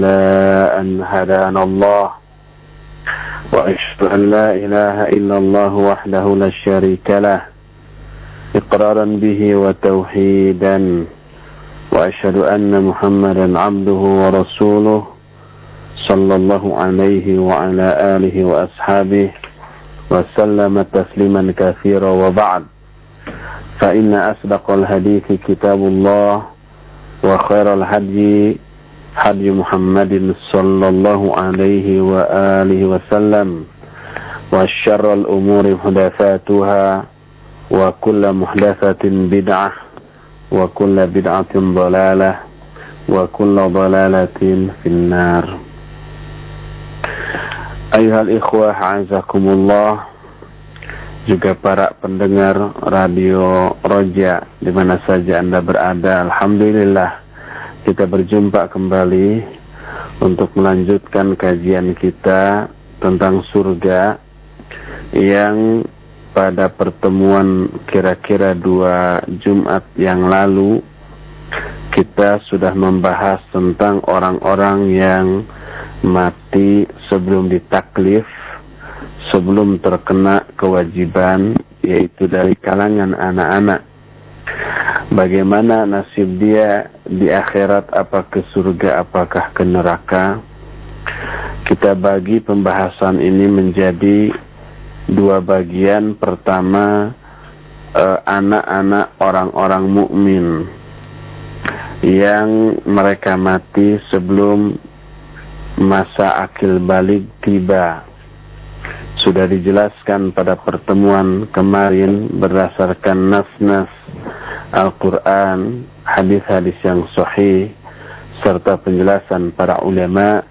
لا أن هدانا الله وأشهد أن لا إله إلا الله وحده لا شريك له إقرارا به وتوحيدا وأشهد أن محمدا عبده ورسوله صلى الله عليه وعلى آله وأصحابه وسلم تسليما كثيرا وبعد. فإن أصدق الحديث كتاب الله وخير الهدي هدي محمد صلى الله عليه وآله وسلم وشر الأمور محدثاتها وكل محدثة بدعة وكل بدعة ضلالة وكل ضلالة في النار أيها الإخوة عزكم الله juga para pendengar radio Roja di mana saja Anda berada. Alhamdulillah kita berjumpa kembali untuk melanjutkan kajian kita tentang surga yang pada pertemuan kira-kira dua Jumat yang lalu kita sudah membahas tentang orang-orang yang mati sebelum ditaklif sebelum terkena kewajiban yaitu dari kalangan anak-anak. Bagaimana nasib dia di akhirat apa ke surga apakah ke neraka? Kita bagi pembahasan ini menjadi dua bagian. Pertama eh, anak-anak orang-orang mukmin yang mereka mati sebelum masa akil balik tiba sudah dijelaskan pada pertemuan kemarin berdasarkan nas-nas Al-Quran, hadis-hadis yang sahih, serta penjelasan para ulama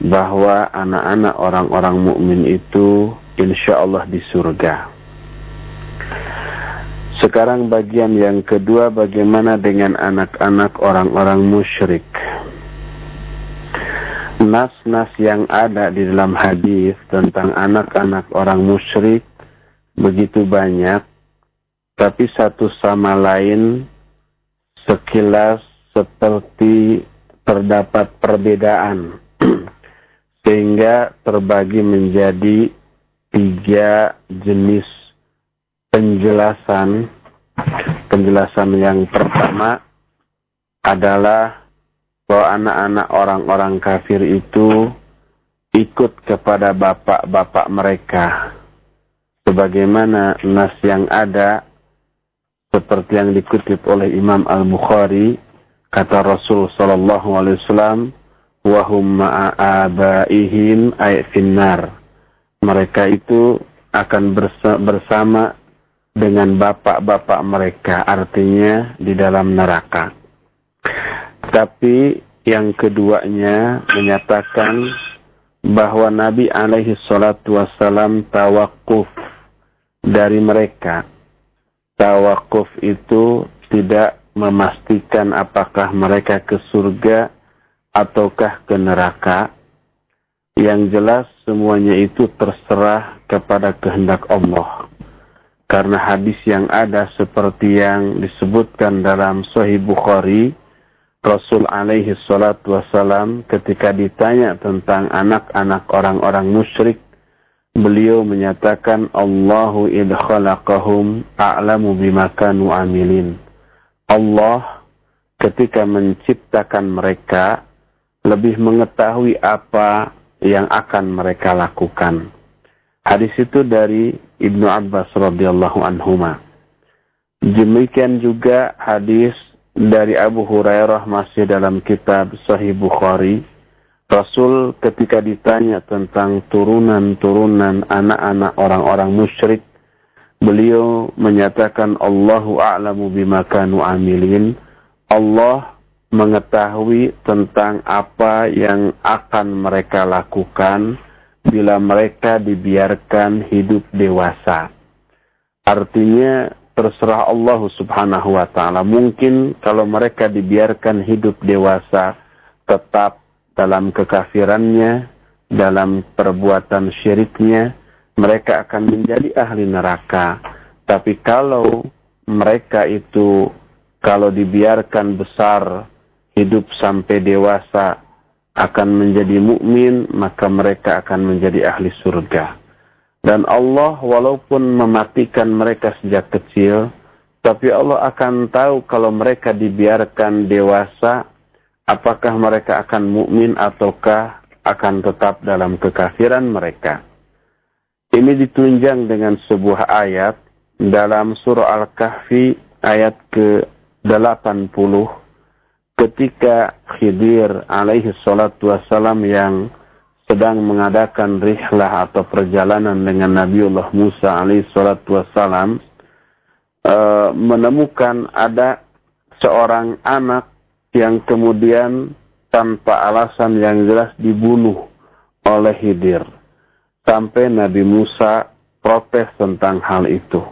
bahwa anak-anak orang-orang mukmin itu insya Allah di surga. Sekarang bagian yang kedua bagaimana dengan anak-anak orang-orang musyrik nas-nas yang ada di dalam hadis tentang anak-anak orang musyrik begitu banyak, tapi satu sama lain sekilas seperti terdapat perbedaan, sehingga terbagi menjadi tiga jenis penjelasan. Penjelasan yang pertama adalah bahwa anak-anak orang-orang kafir itu ikut kepada bapak-bapak mereka. Sebagaimana nas yang ada seperti yang dikutip oleh Imam Al-Bukhari kata Rasul sallallahu alaihi wasallam wa hum ma'abaihim ay finnar. Mereka itu akan bersama dengan bapak-bapak mereka artinya di dalam neraka. Tapi yang keduanya menyatakan bahwa Nabi alaihi salatu wassalam tawakuf dari mereka. Tawakuf itu tidak memastikan apakah mereka ke surga ataukah ke neraka. Yang jelas semuanya itu terserah kepada kehendak Allah. Karena hadis yang ada seperti yang disebutkan dalam Sahih Bukhari, Rasul alaihi salatu wassalam ketika ditanya tentang anak-anak orang-orang musyrik, beliau menyatakan Allahu idkhalaqahum a'lamu bima kanu amilin. Allah ketika menciptakan mereka lebih mengetahui apa yang akan mereka lakukan. Hadis itu dari Ibnu Abbas radhiyallahu anhuma. Demikian juga hadis dari Abu Hurairah masih dalam kitab Sahih Bukhari, Rasul ketika ditanya tentang turunan-turunan anak-anak orang-orang musyrik, beliau menyatakan Allahu a'lamu bima kanu amilin. Allah mengetahui tentang apa yang akan mereka lakukan bila mereka dibiarkan hidup dewasa. Artinya terserah Allah subhanahu wa ta'ala. Mungkin kalau mereka dibiarkan hidup dewasa, tetap dalam kekafirannya, dalam perbuatan syiriknya, mereka akan menjadi ahli neraka. Tapi kalau mereka itu, kalau dibiarkan besar, hidup sampai dewasa, akan menjadi mukmin, maka mereka akan menjadi ahli surga. Dan Allah walaupun mematikan mereka sejak kecil, tapi Allah akan tahu kalau mereka dibiarkan dewasa, apakah mereka akan mukmin ataukah akan tetap dalam kekafiran mereka. Ini ditunjang dengan sebuah ayat dalam surah Al-Kahfi ayat ke-80 ketika Khidir alaihi salatu wassalam yang sedang mengadakan rihlah atau perjalanan dengan Nabiullah Musa alaihi salatu wassalam e, menemukan ada seorang anak yang kemudian tanpa alasan yang jelas dibunuh oleh Khidir sampai Nabi Musa protes tentang hal itu.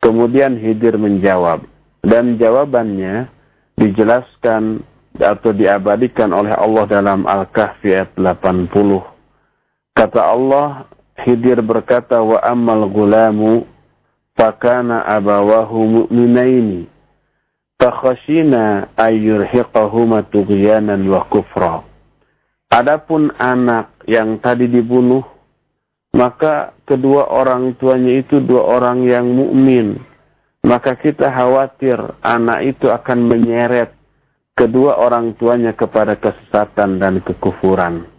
Kemudian Khidir menjawab dan jawabannya dijelaskan atau diabadikan oleh Allah dalam Al-Kahfi ayat 80. Kata Allah, Khidir berkata, wa ammal gulamu fakana abawahu mu'minaini fakhashina ayyurhiqahuma tughyanan wa kufra. Adapun anak yang tadi dibunuh, maka kedua orang tuanya itu dua orang yang mukmin. Maka kita khawatir anak itu akan menyeret kedua orang tuanya kepada kesesatan dan kekufuran.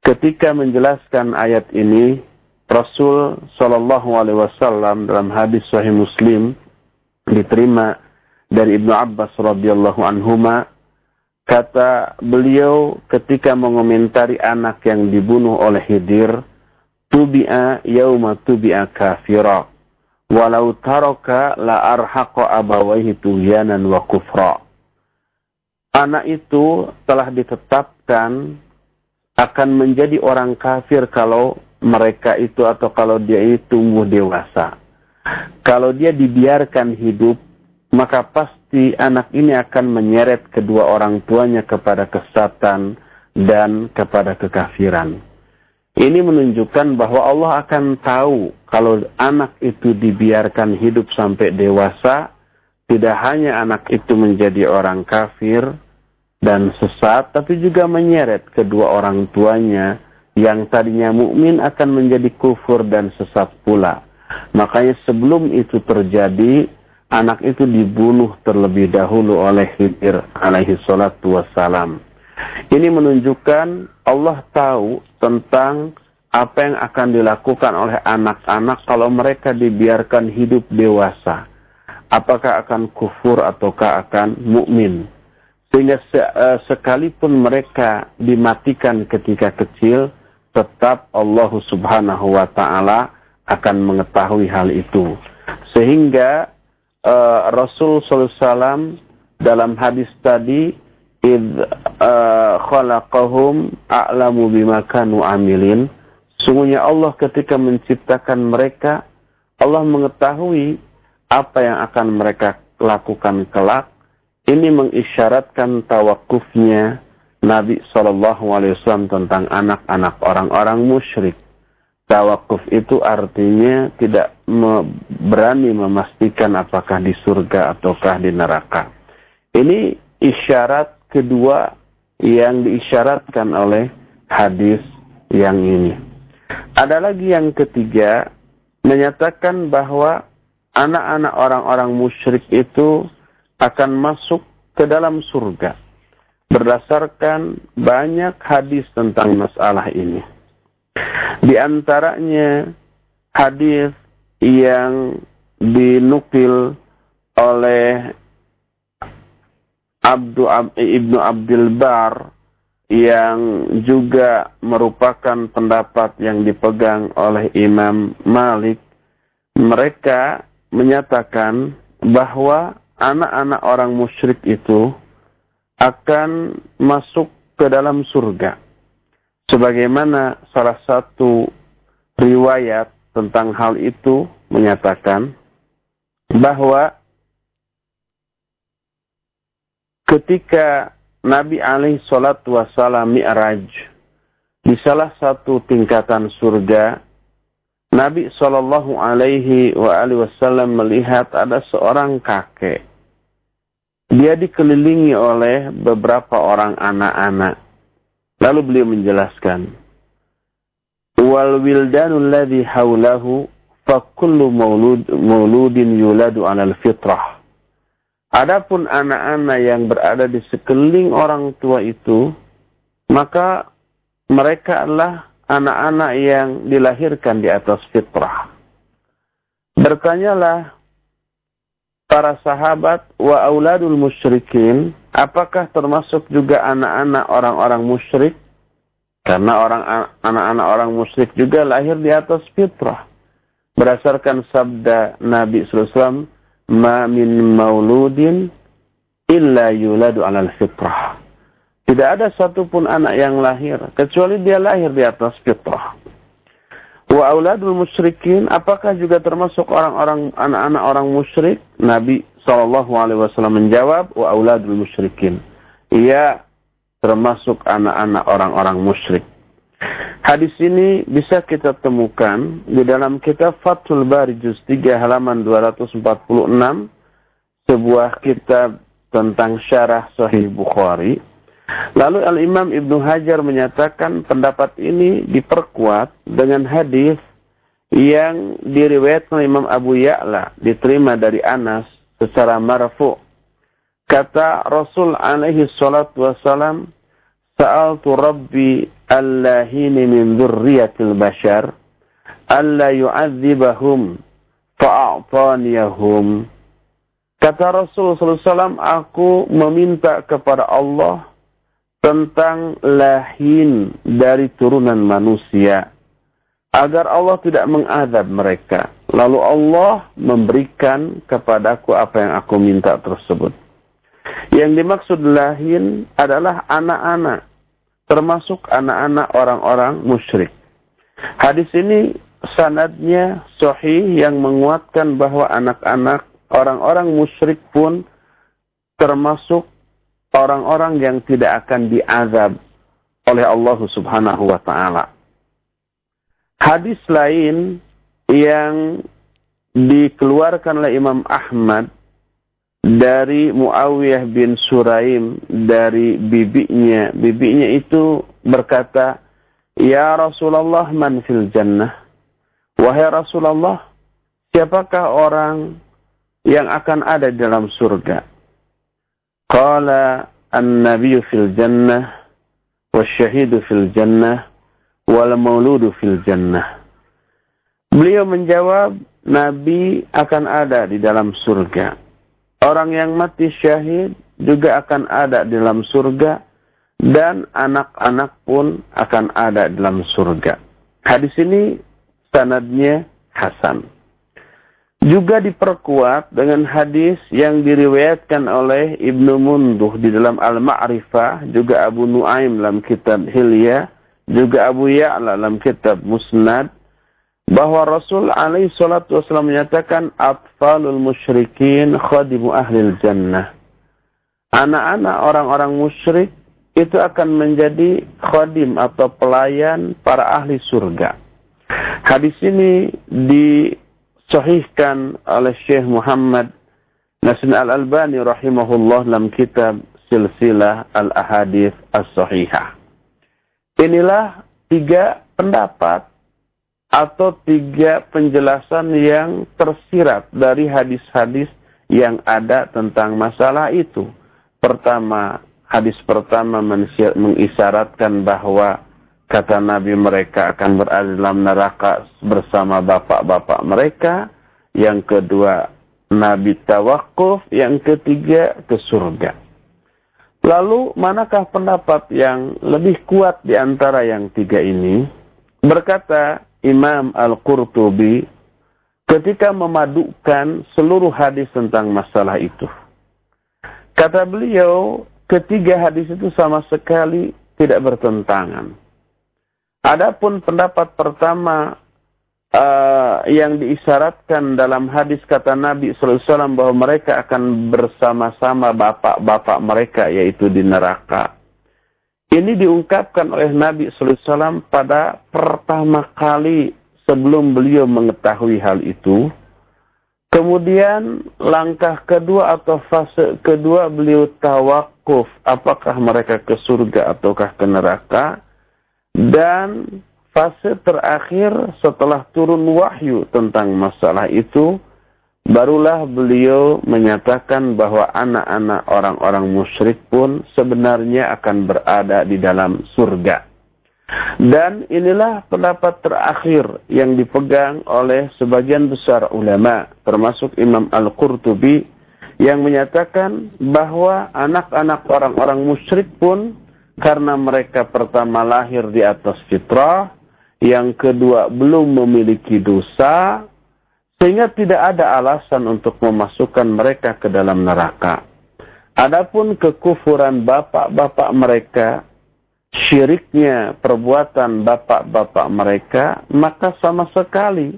Ketika menjelaskan ayat ini, Rasul Shallallahu Alaihi Wasallam dalam hadis Sahih Muslim diterima dari Ibnu Abbas radhiyallahu anhuma kata beliau ketika mengomentari anak yang dibunuh oleh Hidir tubi'a yauma tubi'a kafira walau taraka la arhaqa abawaihi tughyanan wa kufra anak itu telah ditetapkan akan menjadi orang kafir kalau mereka itu atau kalau dia itu tumbuh dewasa. Kalau dia dibiarkan hidup, maka pasti anak ini akan menyeret kedua orang tuanya kepada kesatan dan kepada kekafiran. Ini menunjukkan bahwa Allah akan tahu kalau anak itu dibiarkan hidup sampai dewasa, tidak hanya anak itu menjadi orang kafir, dan sesat, tapi juga menyeret kedua orang tuanya yang tadinya mukmin akan menjadi kufur dan sesat pula. Makanya sebelum itu terjadi, anak itu dibunuh terlebih dahulu oleh Khidir alaihi salatu wassalam. Ini menunjukkan Allah tahu tentang apa yang akan dilakukan oleh anak-anak kalau mereka dibiarkan hidup dewasa. Apakah akan kufur ataukah akan mukmin? Sehingga se uh, sekalipun mereka dimatikan ketika kecil, tetap Allah subhanahu wa ta'ala akan mengetahui hal itu. Sehingga uh, Rasul SAW dalam hadis tadi, id uh, khalaqahum a'lamu bima kanu amilin. Sungguhnya Allah ketika menciptakan mereka, Allah mengetahui apa yang akan mereka lakukan kelak ini mengisyaratkan tawakufnya Nabi Shallallahu Alaihi Wasallam tentang anak-anak orang-orang musyrik. Tawakuf itu artinya tidak berani memastikan apakah di surga ataukah di neraka. Ini isyarat kedua yang diisyaratkan oleh hadis yang ini. Ada lagi yang ketiga menyatakan bahwa anak-anak orang-orang musyrik itu akan masuk ke dalam surga. Berdasarkan banyak hadis tentang masalah ini. Di antaranya hadis yang dinukil oleh Abdu, Ibnu Abdul Bar yang juga merupakan pendapat yang dipegang oleh Imam Malik. Mereka menyatakan bahwa anak-anak orang musyrik itu akan masuk ke dalam surga. Sebagaimana salah satu riwayat tentang hal itu menyatakan bahwa ketika Nabi alaihi salatu wasallam mi'raj di salah satu tingkatan surga Nabi Shallallahu Alaihi Wasallam melihat ada seorang kakek. Dia dikelilingi oleh beberapa orang anak-anak. Lalu beliau menjelaskan, wal wildanul ladhi haulahu fakullu maulud, mauludin yuladu alal fitrah. Adapun anak-anak yang berada di sekeliling orang tua itu, maka mereka adalah anak-anak yang dilahirkan di atas fitrah. Bertanyalah para sahabat wa auladul musyrikin, apakah termasuk juga anak-anak orang-orang musyrik? Karena orang anak-anak orang musyrik juga lahir di atas fitrah. Berdasarkan sabda Nabi SAW, Ma min mauludin illa yuladu alal fitrah. Tidak ada satupun anak yang lahir, kecuali dia lahir di atas fitrah. Wa auladul musyrikin, apakah juga termasuk orang-orang anak-anak orang musyrik? Nabi SAW menjawab, wa auladul musyrikin. Ia termasuk anak-anak orang-orang musyrik. Hadis ini bisa kita temukan di dalam kitab Fathul Bari Juz 3 halaman 246, sebuah kitab tentang syarah Sahih Bukhari. Lalu Al-Imam Ibnu Hajar menyatakan pendapat ini diperkuat dengan hadis yang diriwayatkan Imam Abu Ya'la diterima dari Anas secara marfu. Kata Rasul alaihi salatu wassalam, Sa'altu Rabbi allahini min dzurriyyatil bashar alla yu'adzibahum fa'a'taniyahum. Kata Rasul SAW, aku meminta kepada Allah tentang lahin dari turunan manusia. Agar Allah tidak mengadab mereka. Lalu Allah memberikan kepadaku apa yang aku minta tersebut. Yang dimaksud lahin adalah anak-anak, termasuk anak-anak orang-orang musyrik. Hadis ini sanadnya sahih yang menguatkan bahwa anak-anak orang-orang musyrik pun termasuk orang-orang yang tidak akan diazab oleh Allah Subhanahu wa taala. Hadis lain yang dikeluarkan oleh Imam Ahmad dari Muawiyah bin Suraim dari bibinya. Bibinya itu berkata, Ya Rasulullah man fil jannah. Wahai Rasulullah, siapakah orang yang akan ada dalam surga? Qala an-nabiyyu fil jannah, wasyahidu fil jannah, wal mauludu fil jannah. Beliau menjawab, Nabi akan ada di dalam surga Orang yang mati syahid juga akan ada di dalam surga dan anak-anak pun akan ada di dalam surga. Hadis ini sanadnya Hasan. Juga diperkuat dengan hadis yang diriwayatkan oleh Ibnu Munduh di dalam Al-Ma'rifah, juga Abu Nuaim dalam kitab Hilya, juga Abu Ya'la dalam kitab Musnad, bahwa Rasul alaihi salatu wasallam menyatakan atfalul musyrikin khadimu ahlil jannah. Anak-anak orang-orang musyrik itu akan menjadi khadim atau pelayan para ahli surga. Hadis ini disahihkan oleh Syekh Muhammad Nasir Al-Albani rahimahullah dalam kitab Silsilah Al-Ahadith As-Sahihah. Inilah tiga pendapat atau tiga penjelasan yang tersirat dari hadis-hadis yang ada tentang masalah itu. Pertama, hadis pertama mengisyaratkan bahwa kata Nabi mereka akan berada dalam neraka bersama bapak-bapak mereka. Yang kedua, Nabi tawakuf. Yang ketiga, ke surga. Lalu, manakah pendapat yang lebih kuat di antara yang tiga ini? Berkata Imam Al-Qurtubi ketika memadukan seluruh hadis tentang masalah itu. Kata beliau, ketiga hadis itu sama sekali tidak bertentangan. Adapun pendapat pertama uh, yang diisyaratkan dalam hadis kata Nabi SAW bahwa mereka akan bersama-sama bapak-bapak mereka yaitu di neraka. Ini diungkapkan oleh Nabi SAW pada pertama kali sebelum beliau mengetahui hal itu. Kemudian langkah kedua atau fase kedua beliau tawakuf apakah mereka ke surga ataukah ke neraka dan fase terakhir setelah turun wahyu tentang masalah itu barulah beliau menyatakan bahwa anak-anak orang-orang musyrik pun sebenarnya akan berada di dalam surga. Dan inilah pendapat terakhir yang dipegang oleh sebagian besar ulama, termasuk Imam Al-Qurtubi yang menyatakan bahwa anak-anak orang-orang musyrik pun karena mereka pertama lahir di atas fitrah, yang kedua belum memiliki dosa, sehingga tidak ada alasan untuk memasukkan mereka ke dalam neraka. Adapun kekufuran bapak-bapak mereka, syiriknya perbuatan bapak-bapak mereka, maka sama sekali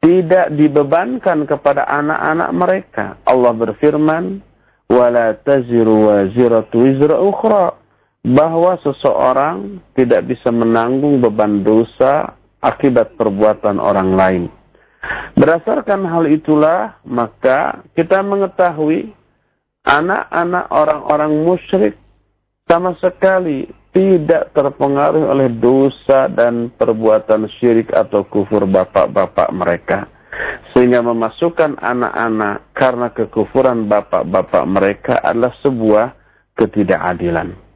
tidak dibebankan kepada anak-anak mereka. Allah berfirman, "Wala taziru waziratu wizra ukhra." Bahwa seseorang tidak bisa menanggung beban dosa akibat perbuatan orang lain. Berdasarkan hal itulah, maka kita mengetahui anak-anak orang-orang musyrik sama sekali tidak terpengaruh oleh dosa dan perbuatan syirik atau kufur bapak-bapak mereka. Sehingga memasukkan anak-anak karena kekufuran bapak-bapak mereka adalah sebuah ketidakadilan.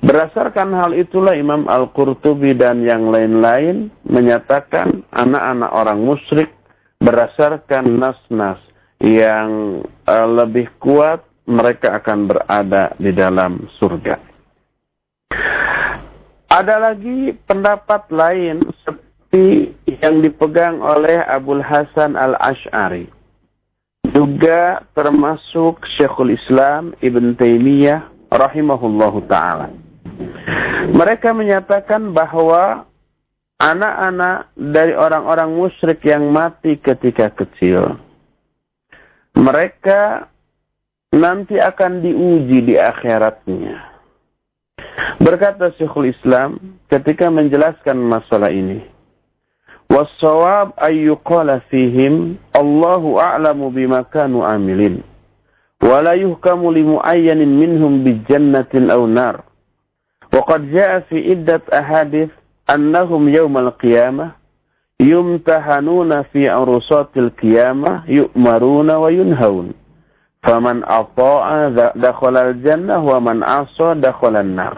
Berdasarkan hal itulah Imam Al-Qurtubi dan yang lain-lain menyatakan anak-anak orang musyrik berdasarkan nas-nas yang uh, lebih kuat mereka akan berada di dalam surga. Ada lagi pendapat lain seperti yang dipegang oleh Abdul Hasan Al-Ash'ari. Juga termasuk Syekhul Islam Ibn Taimiyah rahimahullahu ta'ala. Mereka menyatakan bahwa anak-anak dari orang-orang musyrik yang mati ketika kecil, mereka nanti akan diuji di akhiratnya Berkata Syekhul Islam ketika menjelaskan masalah ini. Wassawab ayyuqala fihim Allahu a'lamu bima kanu amilin. Wala yuhkamu limu'ayyanin minhum bijannatin aw nar. وقد جاء في عدة أحاديث أنهم يوم القيامة يمتحنون في عرصات القيامة يؤمرون وينهون فمن أطاع دخل الجنة ومن عصى دخل النار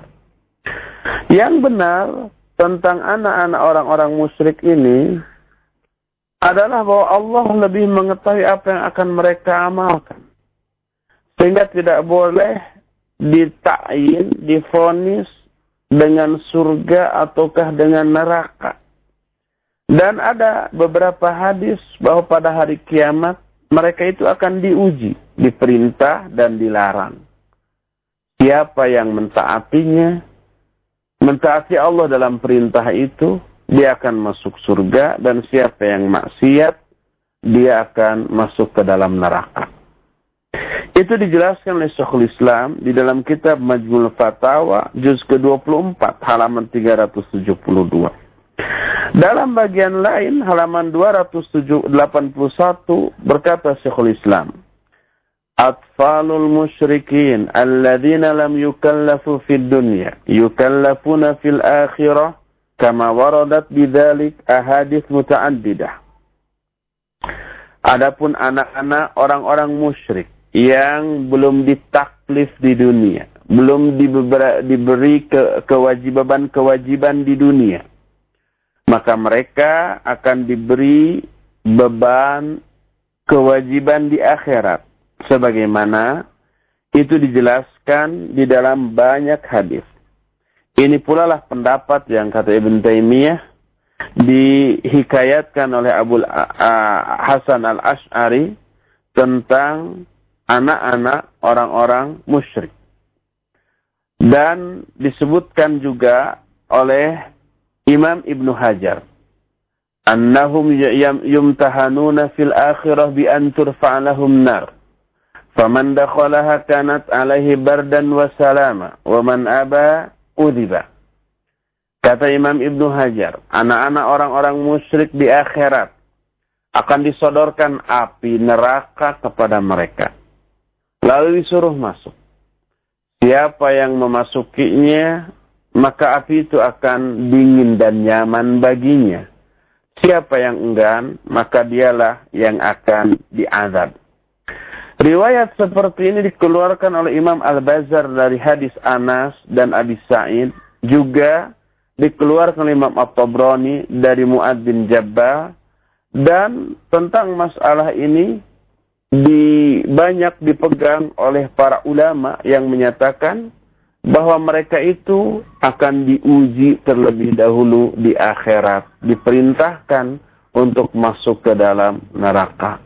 yang benar tentang anak-anak orang-orang musyrik ini adalah bahwa Allah lebih mengetahui apa yang akan mereka amalkan. Sehingga tidak boleh ditakin, difonis dengan surga ataukah dengan neraka. Dan ada beberapa hadis bahwa pada hari kiamat mereka itu akan diuji, diperintah dan dilarang. Siapa yang mentaatinya, mentaati Allah dalam perintah itu, dia akan masuk surga dan siapa yang maksiat, dia akan masuk ke dalam neraka. Itu dijelaskan oleh Syekhul Islam di dalam kitab Majmul Fatawa juz ke-24 halaman 372. Dalam bagian lain halaman 281 berkata Syekhul Islam, Atfalul musyrikin alladzina lam yukallafu fid dunya yukallafuna fil akhirah kama waradat bidzalik ahadits mutaaddidah. Adapun anak-anak orang-orang musyrik yang belum ditaklif di dunia, belum diberi ke, kewajiban-kewajiban di dunia, maka mereka akan diberi beban kewajiban di akhirat sebagaimana itu dijelaskan di dalam banyak hadis. Ini pula lah pendapat yang kata Ibn Taimiyah dihikayatkan oleh Abu Hasan Al-Ash'ari tentang anak-anak orang-orang musyrik. Dan disebutkan juga oleh Imam Ibn Hajar. Annahum yumtahanuna fil akhirah bi an turfa'lahum nar Faman dakhalaha kanat alaihi bardan wa salama. Wa man aba udhiba. Kata Imam Ibnu Hajar, anak-anak orang-orang musyrik di akhirat akan disodorkan api neraka kepada mereka. Lalu disuruh masuk. Siapa yang memasukinya, maka api itu akan dingin dan nyaman baginya. Siapa yang enggan, maka dialah yang akan diazab. Riwayat seperti ini dikeluarkan oleh Imam Al-Bazar dari hadis Anas dan Abi Sa'id. Juga dikeluarkan oleh Imam At-Tabrani dari Mu'ad bin Jabbal. Dan tentang masalah ini di, banyak dipegang oleh para ulama yang menyatakan bahwa mereka itu akan diuji terlebih dahulu di akhirat, diperintahkan untuk masuk ke dalam neraka.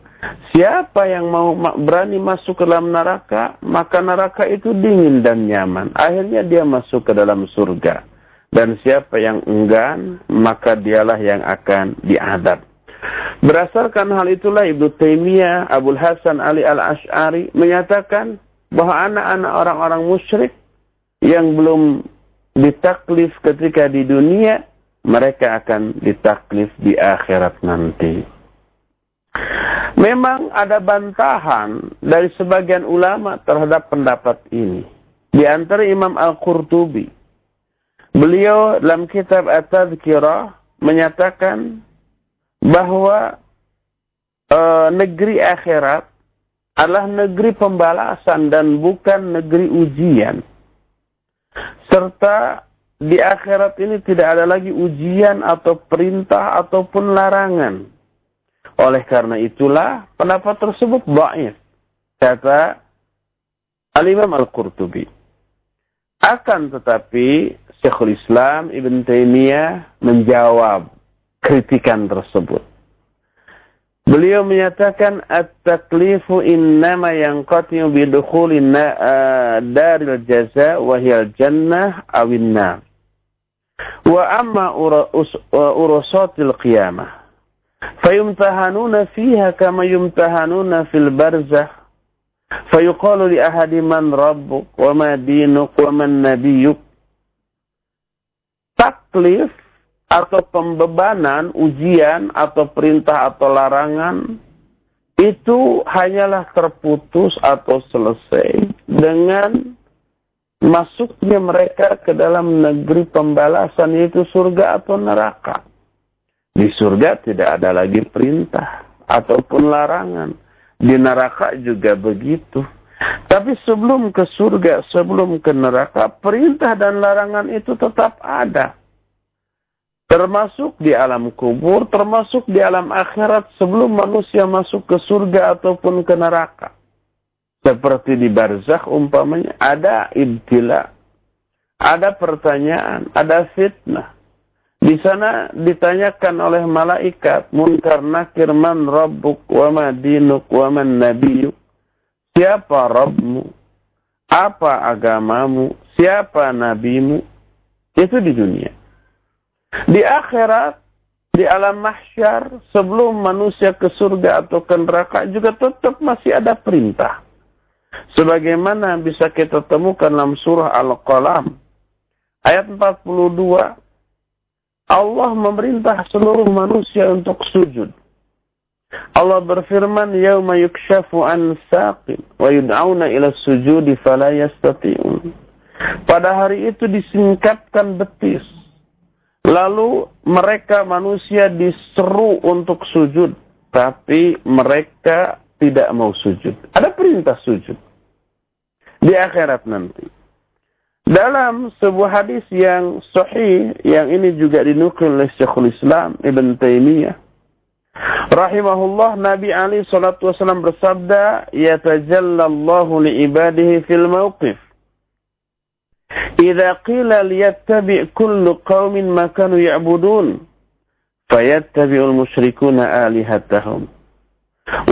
Siapa yang mau berani masuk ke dalam neraka, maka neraka itu dingin dan nyaman. Akhirnya dia masuk ke dalam surga. Dan siapa yang enggan, maka dialah yang akan diadab. Berdasarkan hal itulah Ibnu Taimiyah, Abdul Hasan Ali Al-Ash'ari menyatakan bahwa anak-anak orang-orang musyrik yang belum ditaklif ketika di dunia, mereka akan ditaklif di akhirat nanti. Memang ada bantahan dari sebagian ulama terhadap pendapat ini. Di antara Imam Al-Qurtubi. Beliau dalam kitab At-Tadhkirah menyatakan bahwa e, negeri akhirat adalah negeri pembalasan dan bukan negeri ujian. Serta di akhirat ini tidak ada lagi ujian atau perintah ataupun larangan. Oleh karena itulah pendapat tersebut baif. Kata Al-Imam Al-Qurtubi. Akan tetapi Syekhul Islam Ibn Taimiyah menjawab kritikan tersebut. Beliau menyatakan at-taklifu innama yanqati'u bi dukhulin daril jaza wa hiya jannah awin nar. Wa amma urusatil qiyamah fayumtahanuna fiha kama yumtahanuna fil barzakh fayuqalu li ahadi man rabbuk wa man nabiyyuk taklif atau pembebanan, ujian atau perintah atau larangan itu hanyalah terputus atau selesai dengan masuknya mereka ke dalam negeri pembalasan yaitu surga atau neraka. Di surga tidak ada lagi perintah ataupun larangan. Di neraka juga begitu. Tapi sebelum ke surga, sebelum ke neraka, perintah dan larangan itu tetap ada termasuk di alam kubur, termasuk di alam akhirat sebelum manusia masuk ke surga ataupun ke neraka. Seperti di barzakh umpamanya ada ibtila, ada pertanyaan, ada fitnah. Di sana ditanyakan oleh malaikat, munkar nakir man rabbuk wa ma wa man nabiyuk. Siapa Rabbmu? Apa agamamu? Siapa nabimu? Itu di dunia. Di akhirat, di alam mahsyar, sebelum manusia ke surga atau ke neraka juga tetap masih ada perintah. Sebagaimana bisa kita temukan dalam surah Al-Qalam. Ayat 42. Allah memerintah seluruh manusia untuk sujud. Allah berfirman, "Yauma yukshafu an saqin wa yud'auna ila sujudi fala yastati'un." Pada hari itu disingkapkan betis Lalu mereka manusia diseru untuk sujud, tapi mereka tidak mau sujud. Ada perintah sujud di akhirat nanti. Dalam sebuah hadis yang sahih, yang ini juga dinukil oleh Syekhul Islam Ibn Taimiyah, rahimahullah Nabi Ali salatu wasallam bersabda, "Yatajallallahu li ibadihi fil mawqif." إذا قيل ليتبع كل قوم ما كانوا يعبدون فيتبع المشركون آلهتهم.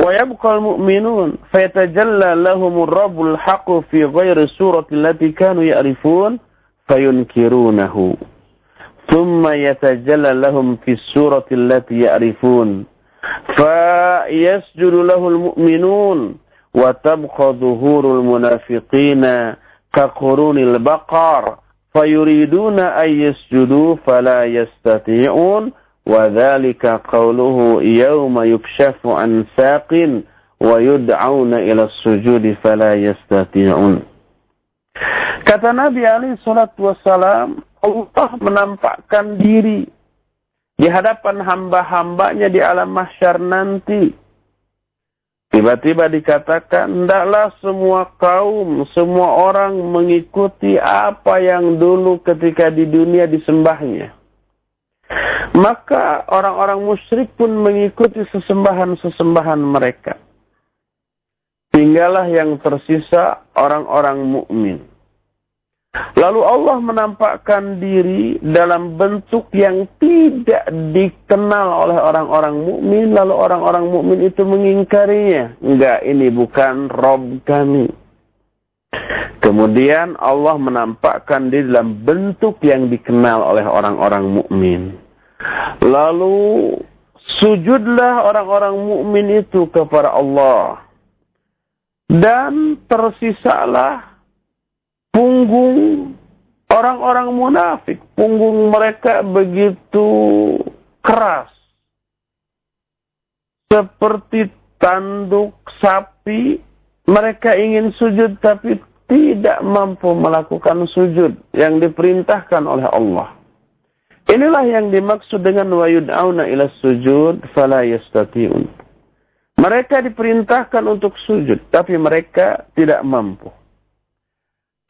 ويبقى المؤمنون فيتجلى لهم الرب الحق في غير السورة التي كانوا يعرفون فينكرونه. ثم يتجلى لهم في السورة التي يعرفون. فيسجد له المؤمنون وتبقى ظهور المنافقين كقرون البقر فيريدون أن يسجدوا فلا يستطيعون وذلك قوله يوم يكشف عن ساق ويدعون إلى السجود فلا يستطيعون Kata Nabi Ali Shallallahu Wasallam, Allah menampakkan diri di hadapan hamba-hambanya di alam mahsyar nanti. Tiba-tiba dikatakan, hendaklah semua kaum, semua orang mengikuti apa yang dulu ketika di dunia disembahnya. Maka orang-orang musyrik pun mengikuti sesembahan-sesembahan mereka. Tinggallah yang tersisa orang-orang mukmin. Lalu Allah menampakkan diri dalam bentuk yang tidak dikenal oleh orang-orang mukmin, lalu orang-orang mukmin itu mengingkarinya. Enggak, ini bukan Rob kami. Kemudian Allah menampakkan diri dalam bentuk yang dikenal oleh orang-orang mukmin. Lalu sujudlah orang-orang mukmin itu kepada Allah. Dan tersisalah punggung orang-orang munafik. Punggung mereka begitu keras. Seperti tanduk sapi, mereka ingin sujud tapi tidak mampu melakukan sujud yang diperintahkan oleh Allah. Inilah yang dimaksud dengan wa yud'auna ila sujud fala yastati'un. Mereka diperintahkan untuk sujud, tapi mereka tidak mampu.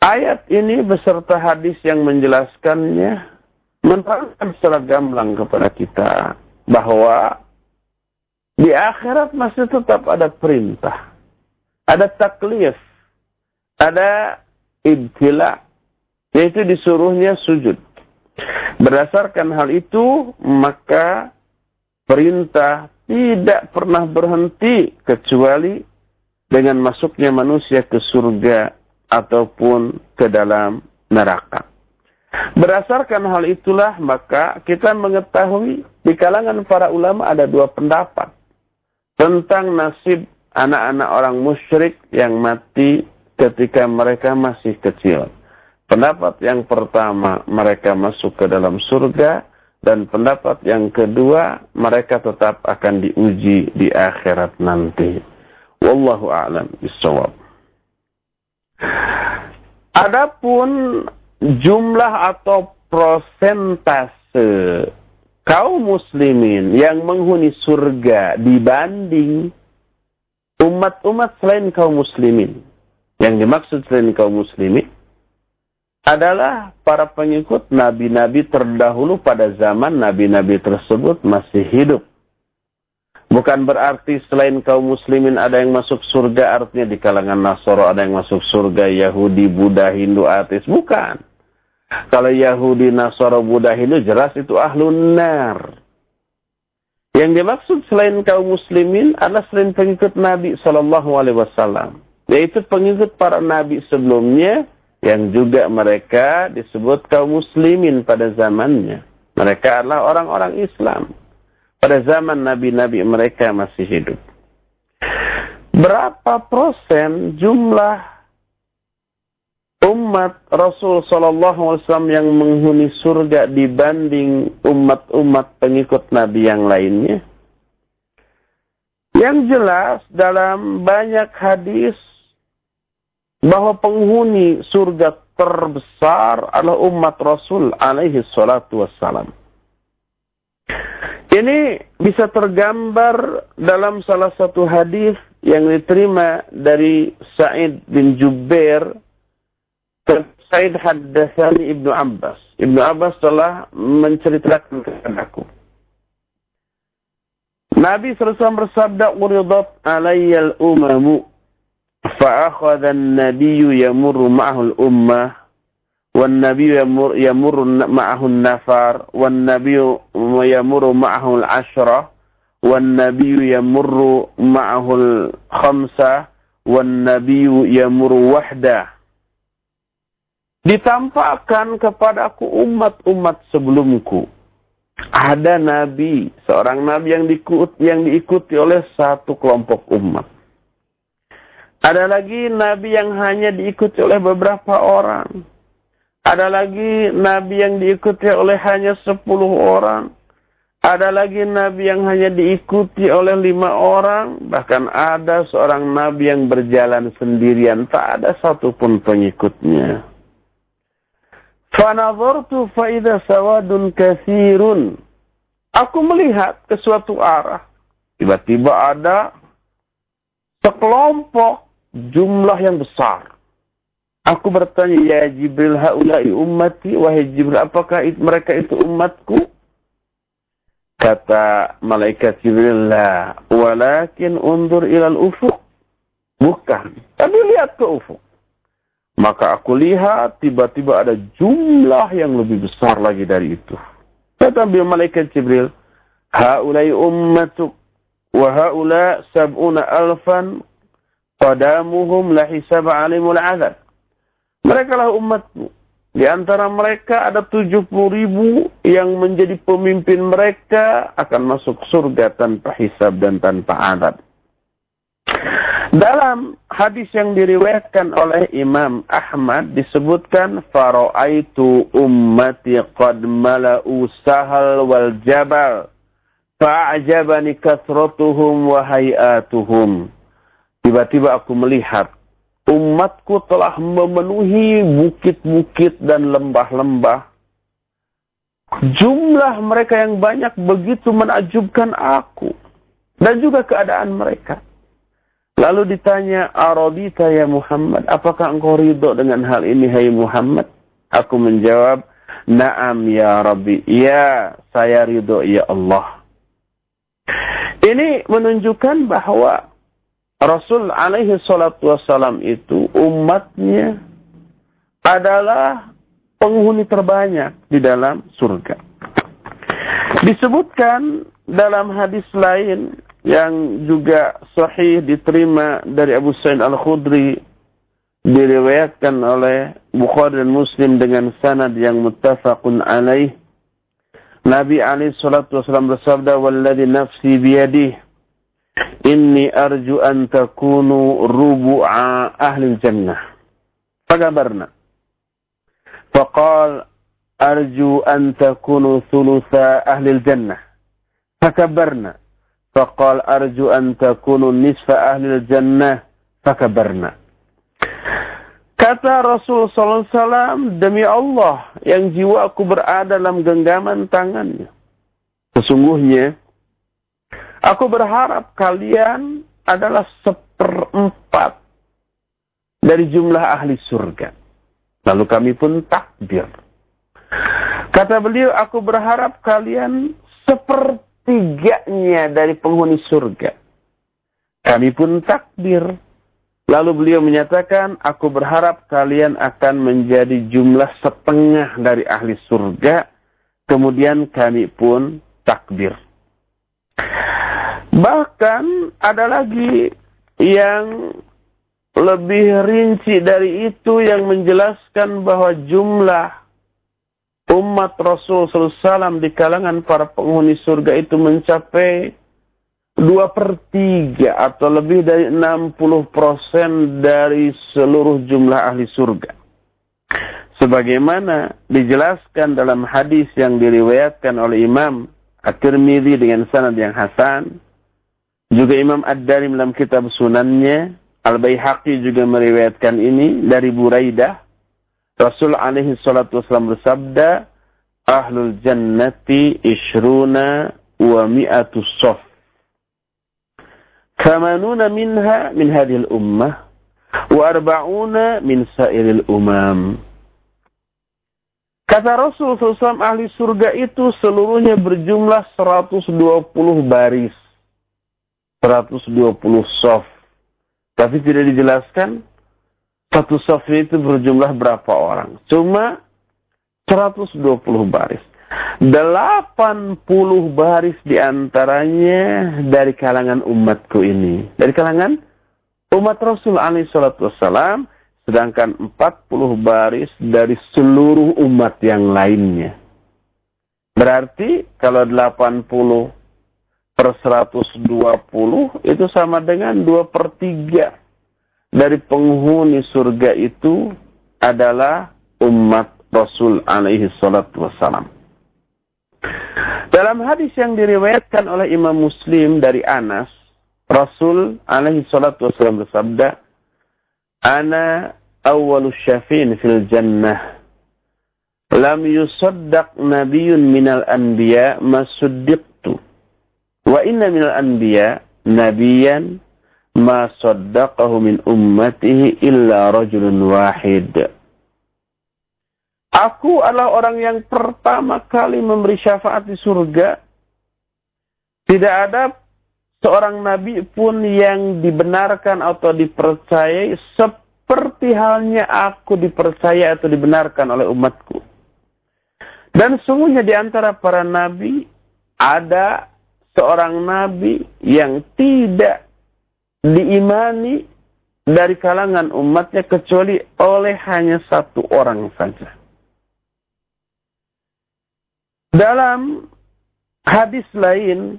Ayat ini beserta hadis yang menjelaskannya menerangkan secara gamblang kepada kita bahwa di akhirat masih tetap ada perintah, ada taklif, ada ibtila, yaitu disuruhnya sujud. Berdasarkan hal itu, maka perintah tidak pernah berhenti kecuali dengan masuknya manusia ke surga ataupun ke dalam neraka. Berdasarkan hal itulah maka kita mengetahui di kalangan para ulama ada dua pendapat tentang nasib anak-anak orang musyrik yang mati ketika mereka masih kecil. Pendapat yang pertama mereka masuk ke dalam surga dan pendapat yang kedua mereka tetap akan diuji di akhirat nanti. Wallahu a'lam bishawab. Adapun jumlah atau prosentase kaum muslimin yang menghuni surga dibanding umat-umat selain kaum muslimin. Yang dimaksud selain kaum muslimin adalah para pengikut nabi-nabi terdahulu pada zaman nabi-nabi tersebut masih hidup. Bukan berarti selain kaum muslimin ada yang masuk surga, artinya di kalangan Nasoro ada yang masuk surga, Yahudi, Buddha, Hindu, ateis. Bukan. Kalau Yahudi, Nasoro, Buddha, Hindu jelas itu ahlun nar. Yang dimaksud selain kaum muslimin adalah selain pengikut Nabi Shallallahu Alaihi Wasallam, yaitu pengikut para nabi sebelumnya yang juga mereka disebut kaum muslimin pada zamannya. Mereka adalah orang-orang Islam pada zaman nabi-nabi mereka masih hidup. Berapa persen jumlah umat Rasul Sallallahu Alaihi Wasallam yang menghuni surga dibanding umat-umat pengikut Nabi yang lainnya? Yang jelas dalam banyak hadis bahwa penghuni surga terbesar adalah umat Rasul alaihi salatu. Ini bisa tergambar dalam salah satu hadis yang diterima dari Sa'id bin Jubair. Sa'id haddatsani Ibnu Abbas. Ibnu Abbas telah menceritakan kepadaku. Nabi SAW bersabda, "Uridat alayya al-umamu, fa'akhadha an-nabiyyu yamurru ma'ahu al-ummah والنبي يمر, يمر معه النفر والنبي يمر معه العشرة والنبي يمر معه الخمسة والنبي يمر وحده ditampakkan kepadaku umat-umat sebelumku ada nabi seorang nabi yang diikuti yang diikuti oleh satu kelompok umat ada lagi nabi yang hanya diikuti oleh beberapa orang ada lagi nabi yang diikuti oleh hanya sepuluh orang. Ada lagi nabi yang hanya diikuti oleh lima orang, bahkan ada seorang nabi yang berjalan sendirian, tak ada satupun pengikutnya. Fanadhartu faida sawadun kathirun. Aku melihat ke suatu arah. Tiba-tiba ada sekelompok jumlah yang besar. Aku bertanya, ya Jibril, haulai ummati, wahai Jibril, apakah mereka itu umatku? Kata malaikat Jibril, la, walakin undur ilal ufuk. Bukan, tapi lihat ke ufuk. Maka aku lihat tiba-tiba ada jumlah yang lebih besar lagi dari itu. Kata malaikat Jibril, haulai ummatuk wa haula sab'una alfan qadamuhum la hisab alimul azab. Mereka lah umatku. Di antara mereka ada 70 ribu yang menjadi pemimpin mereka akan masuk surga tanpa hisab dan tanpa adab. Dalam hadis yang diriwayatkan oleh Imam Ahmad disebutkan faraitu ummati qad mala'u sahal wal jabal fa'ajabani kasratuhum wa hayatuhum. Tiba-tiba aku melihat umatku telah memenuhi bukit-bukit dan lembah-lembah. Jumlah mereka yang banyak begitu menakjubkan aku. Dan juga keadaan mereka. Lalu ditanya, Aradita ya Muhammad, apakah engkau ridho dengan hal ini, hai Muhammad? Aku menjawab, Naam ya Rabbi, ya saya ridho ya Allah. Ini menunjukkan bahwa Rasul alaihi salatu wassalam itu umatnya adalah penghuni terbanyak di dalam surga. Disebutkan dalam hadis lain yang juga sahih diterima dari Abu Sa'id Al-Khudri diriwayatkan oleh Bukhari dan Muslim dengan sanad yang muttafaqun alaih. Nabi alaihi salatu wasallam bersabda, "Walladzi nafsi biyadihi Inni arju an takunu rubu'a ahli jannah. Fakabarna. Faqal arju an takunu thulutha ahli jannah. Fakabarna. Faqal arju an takunu nisfa ahli jannah. Fakabarna. Kata Rasul SAW, demi Allah yang jiwaku berada dalam genggaman tangannya. Sesungguhnya, Aku berharap kalian adalah seperempat dari jumlah ahli surga. Lalu kami pun takbir. Kata beliau, aku berharap kalian sepertiganya dari penghuni surga. Kami pun takbir. Lalu beliau menyatakan, aku berharap kalian akan menjadi jumlah setengah dari ahli surga. Kemudian kami pun takbir. Bahkan ada lagi yang lebih rinci dari itu yang menjelaskan bahwa jumlah umat Rasul SAW di kalangan para penghuni surga itu mencapai dua per tiga atau lebih dari 60 persen dari seluruh jumlah ahli surga. Sebagaimana dijelaskan dalam hadis yang diriwayatkan oleh Imam At-Tirmidzi dengan sanad yang hasan juga Imam Ad-Darim dalam kitab sunannya, Al-Bayhaqi juga meriwayatkan ini dari Buraidah. Rasul alaihi salatu wasallam bersabda, Ahlul jannati ishruna wa mi'atu sof. Kamanuna minha min hadhil ummah wa arba'una min sairil umam. Kata Rasul SAW, ahli surga itu seluruhnya berjumlah 120 baris. 120 soft. Tapi tidak dijelaskan satu soft itu berjumlah berapa orang. Cuma 120 baris. 80 baris di antaranya dari kalangan umatku ini. Dari kalangan umat Rasul alaihi salatu. Sedangkan 40 baris dari seluruh umat yang lainnya. Berarti kalau 80 per 120 itu sama dengan 2 per 3 dari penghuni surga itu adalah umat Rasul alaihi salatu wassalam. Dalam hadis yang diriwayatkan oleh Imam Muslim dari Anas, Rasul alaihi salatu wasallam bersabda, "Ana awwalu syafin fil jannah." Lam yusaddaq nabiyyun minal anbiya ma suddiqtu. Wa inna minal anbiya nabiyan ma saddaqahu min ummatihi illa rajulun wahid. Aku adalah orang yang pertama kali memberi syafaat di surga. Tidak ada seorang nabi pun yang dibenarkan atau dipercayai seperti halnya aku dipercaya atau dibenarkan oleh umatku. Dan sungguhnya di antara para nabi ada seorang nabi yang tidak diimani dari kalangan umatnya kecuali oleh hanya satu orang saja. Dalam hadis lain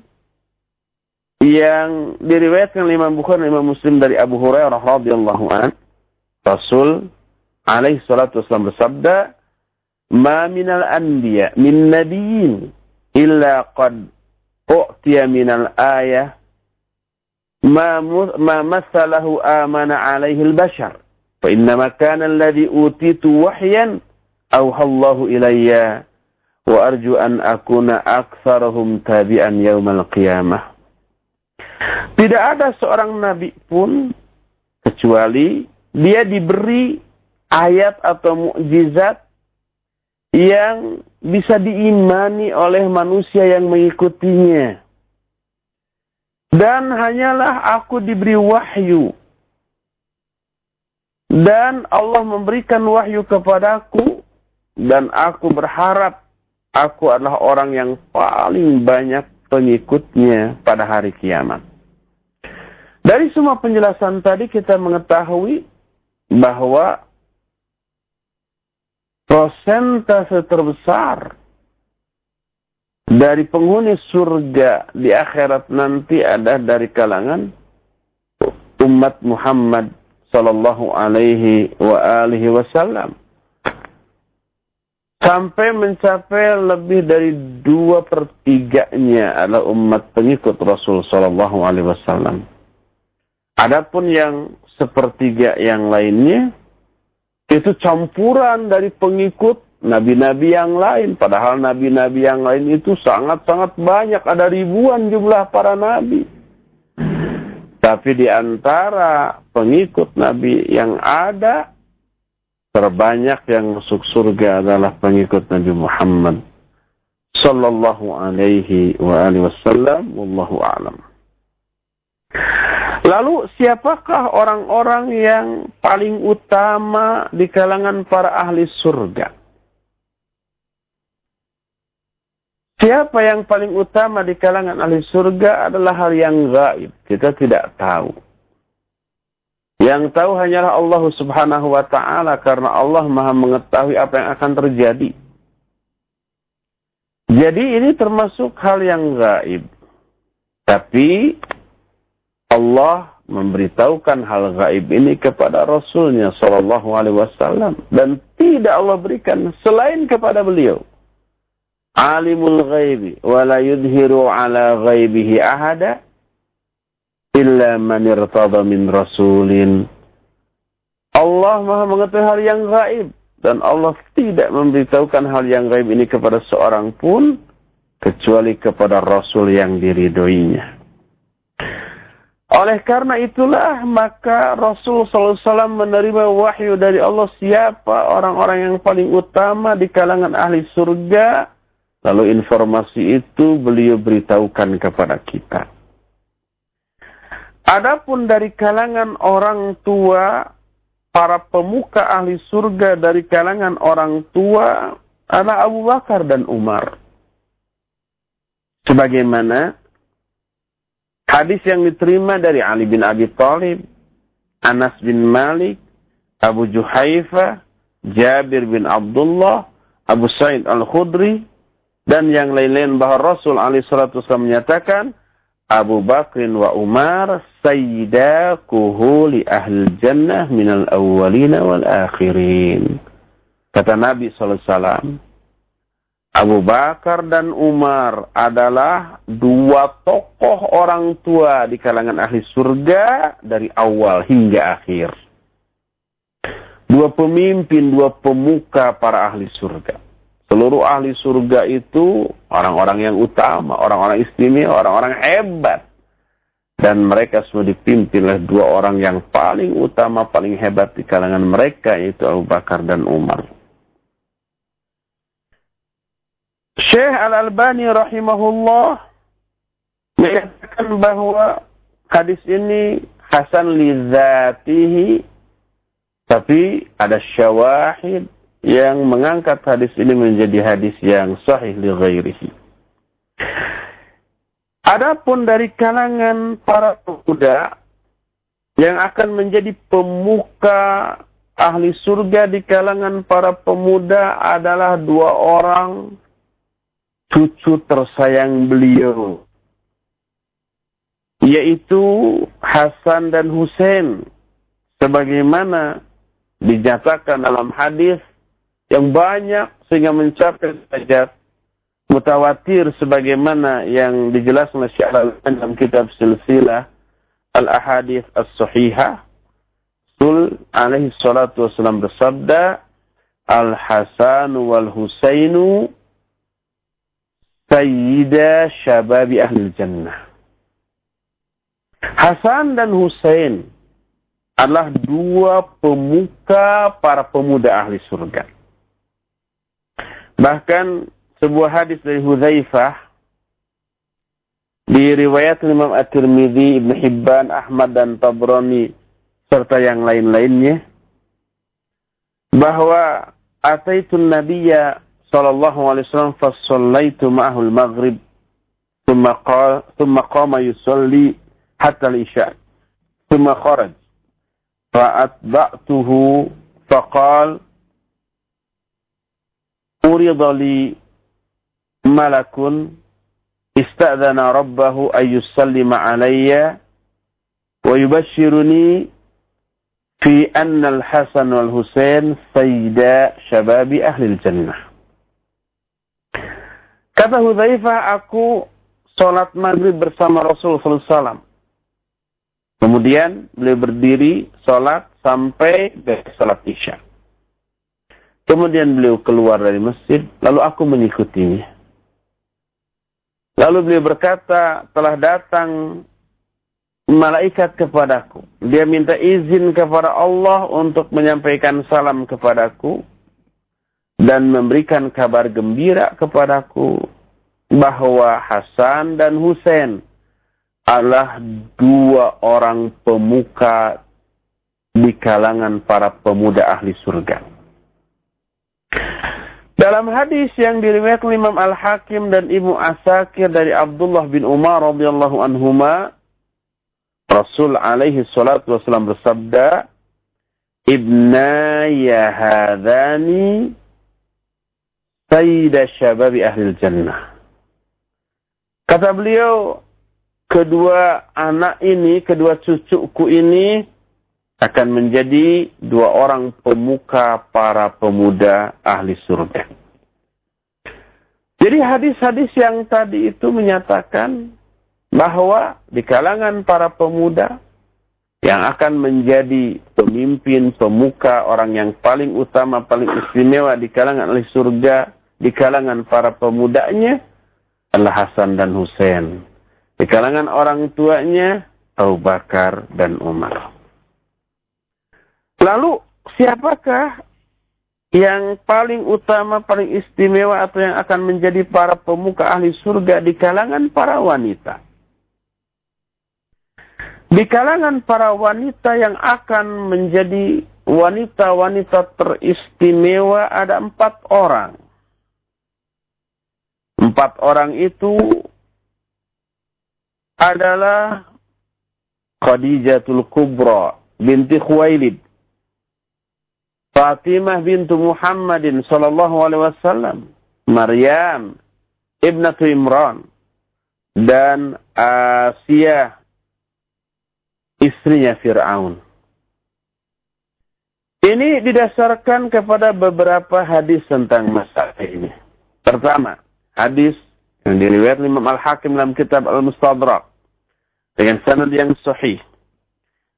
yang diriwayatkan oleh Imam Bukhari dan Imam Muslim dari Abu Hurairah radhiyallahu an, Rasul alaihi salatu wasallam bersabda, "Ma minal anbiya min nabiyyin illa qad u'tiya minal ayah ma ma masalahu amana alaihi al-bashar." Fa innama kana alladhi utitu wahyan awhallahu ilayya wa arju an akuna aktsarahum tabi'an yaumal qiyamah. Tidak ada seorang nabi pun kecuali dia diberi ayat atau mukjizat yang bisa diimani oleh manusia yang mengikutinya. Dan hanyalah aku diberi wahyu. Dan Allah memberikan wahyu kepadaku. Dan aku berharap aku adalah orang yang paling banyak pengikutnya pada hari kiamat. Dari semua penjelasan tadi kita mengetahui bahwa prosentase terbesar dari penghuni surga di akhirat nanti ada dari kalangan umat Muhammad sallallahu alaihi wa alihi wasallam sampai mencapai lebih dari dua pertiganya adalah umat pengikut Rasul Shallallahu Alaihi Wasallam. Adapun yang sepertiga yang lainnya itu campuran dari pengikut nabi-nabi yang lain. Padahal nabi-nabi yang lain itu sangat-sangat banyak. Ada ribuan jumlah para nabi. Tapi di antara pengikut nabi yang ada terbanyak yang masuk surga adalah pengikut Nabi Muhammad sallallahu alaihi wa alihi wasallam wallahu a'lam. Lalu siapakah orang-orang yang paling utama di kalangan para ahli surga? Siapa yang paling utama di kalangan ahli surga adalah hal yang gaib. Kita tidak tahu. Yang tahu hanyalah Allah subhanahu wa ta'ala karena Allah maha mengetahui apa yang akan terjadi. Jadi ini termasuk hal yang gaib. Tapi Allah memberitahukan hal gaib ini kepada Rasulnya Sallallahu Alaihi Wasallam dan tidak Allah berikan selain kepada beliau. Alimul ghaibi wa la yudhiru ala ghaibihi ahada illa man irtada min rasulin. Allah Maha mengetahui hal yang gaib dan Allah tidak memberitahukan hal yang gaib ini kepada seorang pun kecuali kepada rasul yang diridoinya. Oleh karena itulah maka Rasul SAW menerima wahyu dari Allah siapa orang-orang yang paling utama di kalangan ahli surga. Lalu informasi itu beliau beritahukan kepada kita. Adapun dari kalangan orang tua, para pemuka ahli surga dari kalangan orang tua adalah Abu Bakar dan Umar. Sebagaimana hadis yang diterima dari Ali bin Abi Thalib, Anas bin Malik, Abu Juhaifa, Jabir bin Abdullah, Abu Sa'id Al-Khudri, dan yang lain-lain bahwa Rasul alaihi menyatakan, Abu Bakr wa Umar sayyidakuhu li ahli jannah minal awwalina wal akhirin. Kata Nabi SAW, Abu Bakar dan Umar adalah dua tokoh orang tua di kalangan ahli surga dari awal hingga akhir. Dua pemimpin, dua pemuka para ahli surga. Seluruh ahli surga itu orang-orang yang utama, orang-orang istimewa, orang-orang hebat. Dan mereka semua dipimpin oleh dua orang yang paling utama, paling hebat di kalangan mereka, yaitu Abu Bakar dan Umar. Syekh Al-Albani rahimahullah mengatakan bahwa hadis ini hasan li zatihi tapi ada syawahid yang mengangkat hadis ini menjadi hadis yang sahih li ghairihi. Adapun dari kalangan para pemuda yang akan menjadi pemuka ahli surga di kalangan para pemuda adalah dua orang cucu tersayang beliau yaitu Hasan dan Hussein sebagaimana dinyatakan dalam hadis yang banyak sehingga mencapai derajat mutawatir sebagaimana yang dijelaskan oleh Syekh dalam kitab silsilah Al-Ahadith As-Sahihah Sul alaihi salatu wassalam bersabda Al-Hasan wal Husainu Sayyida Syababi Ahli Jannah. Hasan dan Husain adalah dua pemuka para pemuda ahli surga. Bahkan sebuah hadis dari Hudzaifah di riwayat Imam At-Tirmidzi, Ibn Hibban, Ahmad dan Tabrani serta yang lain-lainnya bahwa ataitun nabiyya صلى الله عليه وسلم فصليت معه المغرب ثم قال ثم قام يصلي حتى العشاء ثم خرج. فأتبعته فقال أريد لي ملك استأذن ربه أن يسلم علي ويبشرني في أن الحسن والحسين سيدا شباب أهل الجنة. Kata Hudzaifah, aku sholat maghrib bersama Rasul SAW. Kemudian beliau berdiri sholat sampai sholat isya. Kemudian beliau keluar dari masjid, lalu aku mengikutinya. Lalu beliau berkata, telah datang malaikat kepadaku. Dia minta izin kepada Allah untuk menyampaikan salam kepadaku dan memberikan kabar gembira kepadaku bahwa Hasan dan Husain adalah dua orang pemuka di kalangan para pemuda ahli surga. Dalam hadis yang diriwayatkan Imam Al-Hakim dan Ibnu Asakir dari Abdullah bin Umar radhiyallahu anhuma, Rasul alaihi salatu wasallam bersabda, "Ibna ya hadani Sayyida syababi ahli jannah. Kata beliau, kedua anak ini, kedua cucuku ini akan menjadi dua orang pemuka para pemuda ahli surga. Jadi hadis-hadis yang tadi itu menyatakan bahwa di kalangan para pemuda yang akan menjadi pemimpin, pemuka, orang yang paling utama, paling istimewa di kalangan ahli surga, di kalangan para pemudanya adalah Hasan dan Hussein. Di kalangan orang tuanya Abu Bakar dan Umar. Lalu siapakah yang paling utama, paling istimewa atau yang akan menjadi para pemuka ahli surga di kalangan para wanita? Di kalangan para wanita yang akan menjadi wanita-wanita teristimewa ada empat orang. Empat orang itu adalah Khadijatul Kubra binti Khuwailid. Fatimah bintu Muhammadin sallallahu alaihi wasallam. Maryam ibnatu Imran dan Asia istrinya Fir'aun. Ini didasarkan kepada beberapa hadis tentang masalah ini. Pertama, hadis yang diriwayat Imam Al-Hakim dalam kitab Al-Mustadrak dengan sanad yang sahih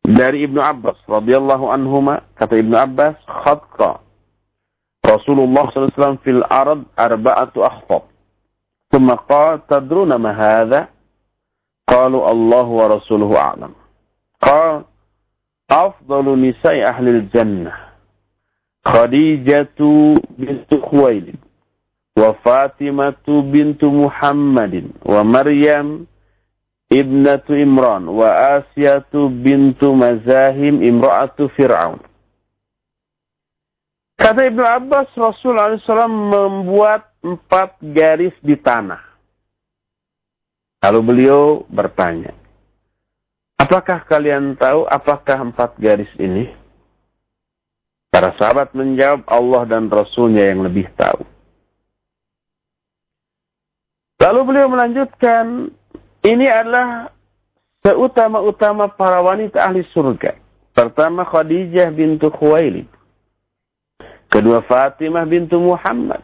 dari Ibnu Abbas radhiyallahu anhuma kata Ibnu Abbas khatta Rasulullah SAW fil arad arba'atu akhtab ثم قال تدرون ما هذا قالوا الله ورسوله أعلم قال أفضل nisa'i ahli jannah خديجة bintu Khuwailid وفاطمة بنت bintu Muhammadin ابنة Maryam وآسية Imran مزاهم امرأة bintu Kata Ibnu Abbas, Rasulullah SAW membuat empat garis di tanah. Lalu beliau bertanya, apakah kalian tahu apakah empat garis ini? Para sahabat menjawab, Allah dan Rasulnya yang lebih tahu. Lalu beliau melanjutkan, ini adalah seutama-utama para wanita ahli surga. Pertama Khadijah bintu Khuwailid. Kedua Fatimah bintu Muhammad.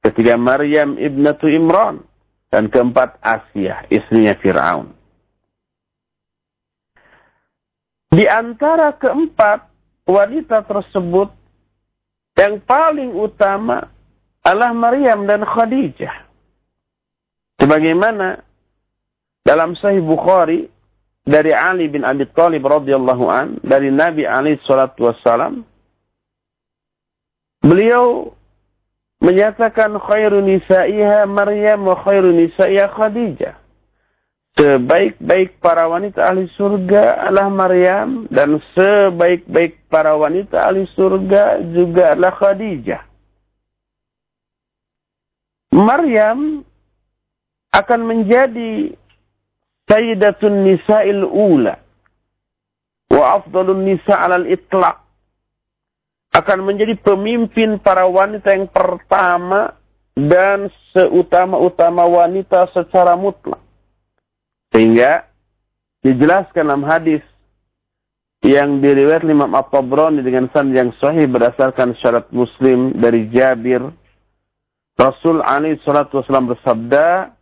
Ketiga Maryam ibnatu Imran. Dan keempat Asia, istrinya Fir'aun. Di antara keempat wanita tersebut, yang paling utama adalah Maryam dan Khadijah. Sebagaimana dalam Sahih Bukhari dari Ali bin Abi Thalib radhiyallahu an dari Nabi Ali salatu wassalam beliau menyatakan khairu nisaiha Maryam wa khairu nisaiha Khadijah. Sebaik-baik para wanita ahli surga adalah Maryam dan sebaik-baik para wanita ahli surga juga adalah Khadijah. Maryam akan menjadi Sayyidatun Nisa'il Ula wa afdalun nisa alal itlaq akan menjadi pemimpin para wanita yang pertama dan seutama-utama wanita secara mutlak. Sehingga dijelaskan dalam hadis yang diriwayat Imam At-Tabrani dengan sanad yang sahih berdasarkan syarat Muslim dari Jabir Rasul alaihi salatu wasallam bersabda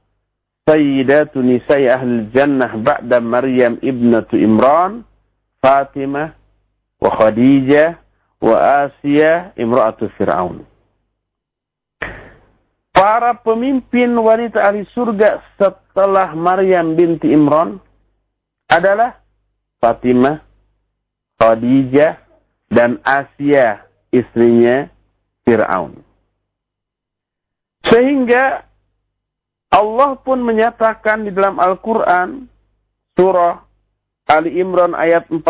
sayyidatu nisa'i ahli jannah ba'da Maryam ibnatu Imran, Fatimah, wa Khadijah, wa Asia imra'atu Fir'aun. Para pemimpin wanita ahli surga setelah Maryam binti Imran adalah Fatimah, Khadijah, dan Asia istrinya Fir'aun. Sehingga Allah pun menyatakan di dalam Al-Quran surah Ali Imran ayat 42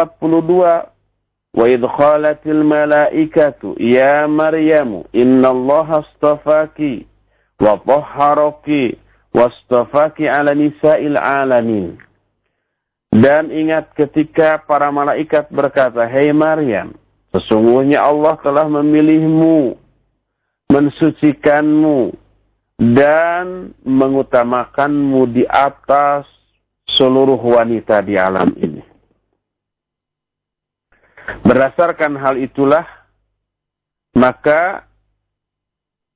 Wa idh khalatil malaikatu ya Maryamu innallaha astafaki wa tahharaki wastafaki ala nisa'il alamin. Dan ingat ketika para malaikat berkata, Hei Maryam, sesungguhnya Allah telah memilihmu, mensucikanmu, dan mengutamakanmu di atas seluruh wanita di alam ini. Berdasarkan hal itulah, maka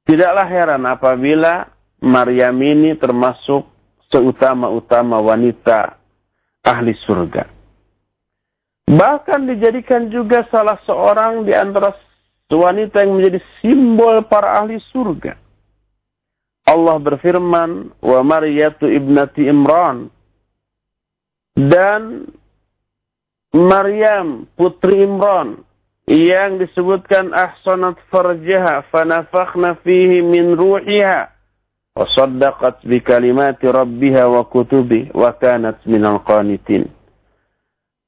tidaklah heran apabila Maryam ini termasuk seutama-utama wanita ahli surga. Bahkan dijadikan juga salah seorang di antara wanita yang menjadi simbol para ahli surga. Allah berfirman, "Wa Maryatu ibnati Imran" dan Maryam putri Imran yang disebutkan ahsanat farjaha fanafakhna fihi min ruhiha wa saddaqat bi kalimati rabbiha wa kutubi wa kanat minal qanitin.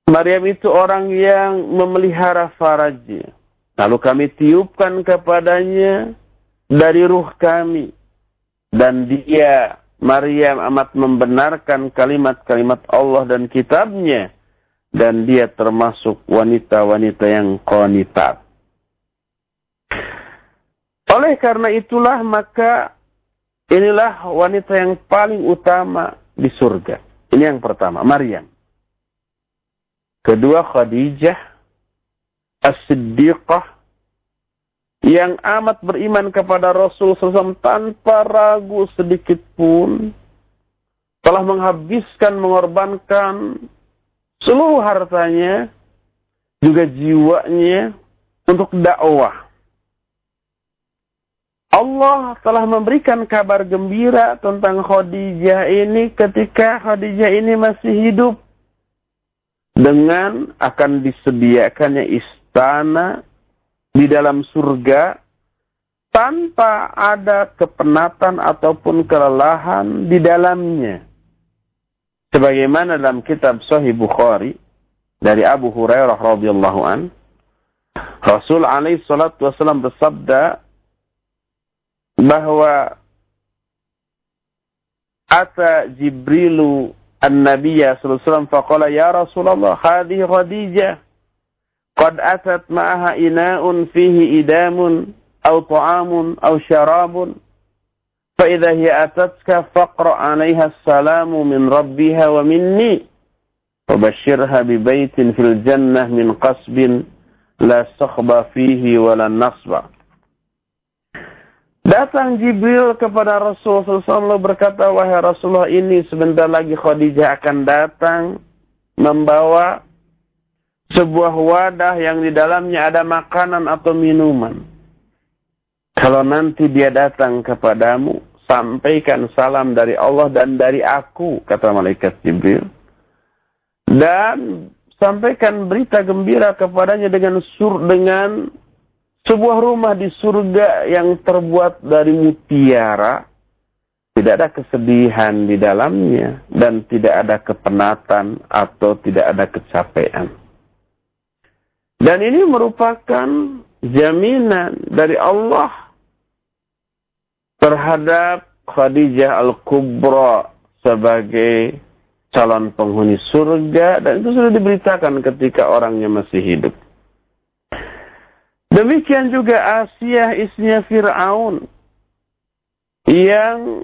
Maryam itu orang yang memelihara farajnya. Lalu kami tiupkan kepadanya dari ruh kami dan dia Maryam amat membenarkan kalimat-kalimat Allah dan kitabnya dan dia termasuk wanita-wanita yang qanitat. Oleh karena itulah maka inilah wanita yang paling utama di surga. Ini yang pertama, Maryam. Kedua Khadijah, As-Siddiqah, yang amat beriman kepada Rasul SAW tanpa ragu sedikit pun telah menghabiskan, mengorbankan seluruh hartanya, juga jiwanya untuk dakwah. Allah telah memberikan kabar gembira tentang Khadijah ini ketika Khadijah ini masih hidup. Dengan akan disediakannya istana di dalam surga tanpa ada kepenatan ataupun kelelahan di dalamnya. Sebagaimana dalam kitab Sahih Bukhari dari Abu Hurairah radhiyallahu an, Rasul alaihi wasallam bersabda, bahwa ata Jibrilu an-Nabiyya sallallahu alaihi wasallam faqala ya Rasulullah hadhihi Khadijah qad atat ma'aha ina'un fihi idamun aw ta'amun aw syarabun fa idza hiya atatka faqra 'alayha as-salamu min rabbiha wa minni وبشرها ببيت في الجنة من قصب لا صخب فيه ولا نصب Datang Jibril kepada Rasulullah SAW berkata, Wahai Rasulullah ini sebentar lagi Khadijah akan datang membawa sebuah wadah yang di dalamnya ada makanan atau minuman. Kalau nanti dia datang kepadamu, sampaikan salam dari Allah dan dari aku, kata malaikat Jibril. Dan sampaikan berita gembira kepadanya dengan sur dengan sebuah rumah di surga yang terbuat dari mutiara, tidak ada kesedihan di dalamnya dan tidak ada kepenatan atau tidak ada kecapean. Dan ini merupakan jaminan dari Allah terhadap Khadijah Al-Kubra sebagai calon penghuni surga dan itu sudah diberitakan ketika orangnya masih hidup. Demikian juga Asia istrinya Fir'aun yang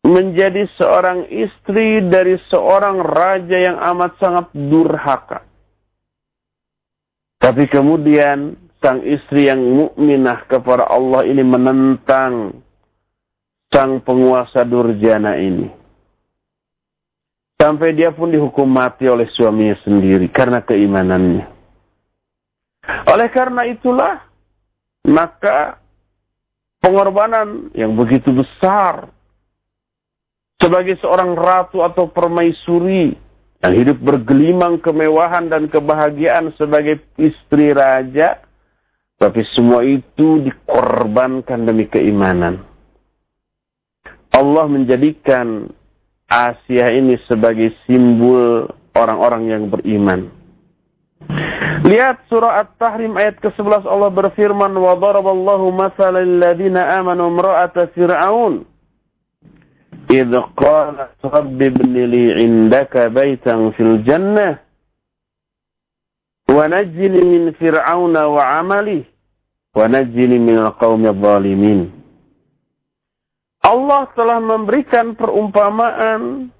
menjadi seorang istri dari seorang raja yang amat sangat durhaka. Tapi kemudian sang istri yang mukminah kepada Allah ini menentang sang penguasa durjana ini. Sampai dia pun dihukum mati oleh suaminya sendiri karena keimanannya. Oleh karena itulah, maka pengorbanan yang begitu besar sebagai seorang ratu atau permaisuri yang hidup bergelimang kemewahan dan kebahagiaan sebagai istri raja, tapi semua itu dikorbankan demi keimanan. Allah menjadikan Asia ini sebagai simbol orang-orang yang beriman. Lihat surah At-Tahrim ayat ke-11 Allah berfirman wa daraballahu mathalan alladziina aamanu imra'ata fir'aun idh qalat rabbi ibni li 'indaka baitan fil jannah Wanajini min fir'auna wa amali Wanajini min qawmi Allah telah memberikan perumpamaan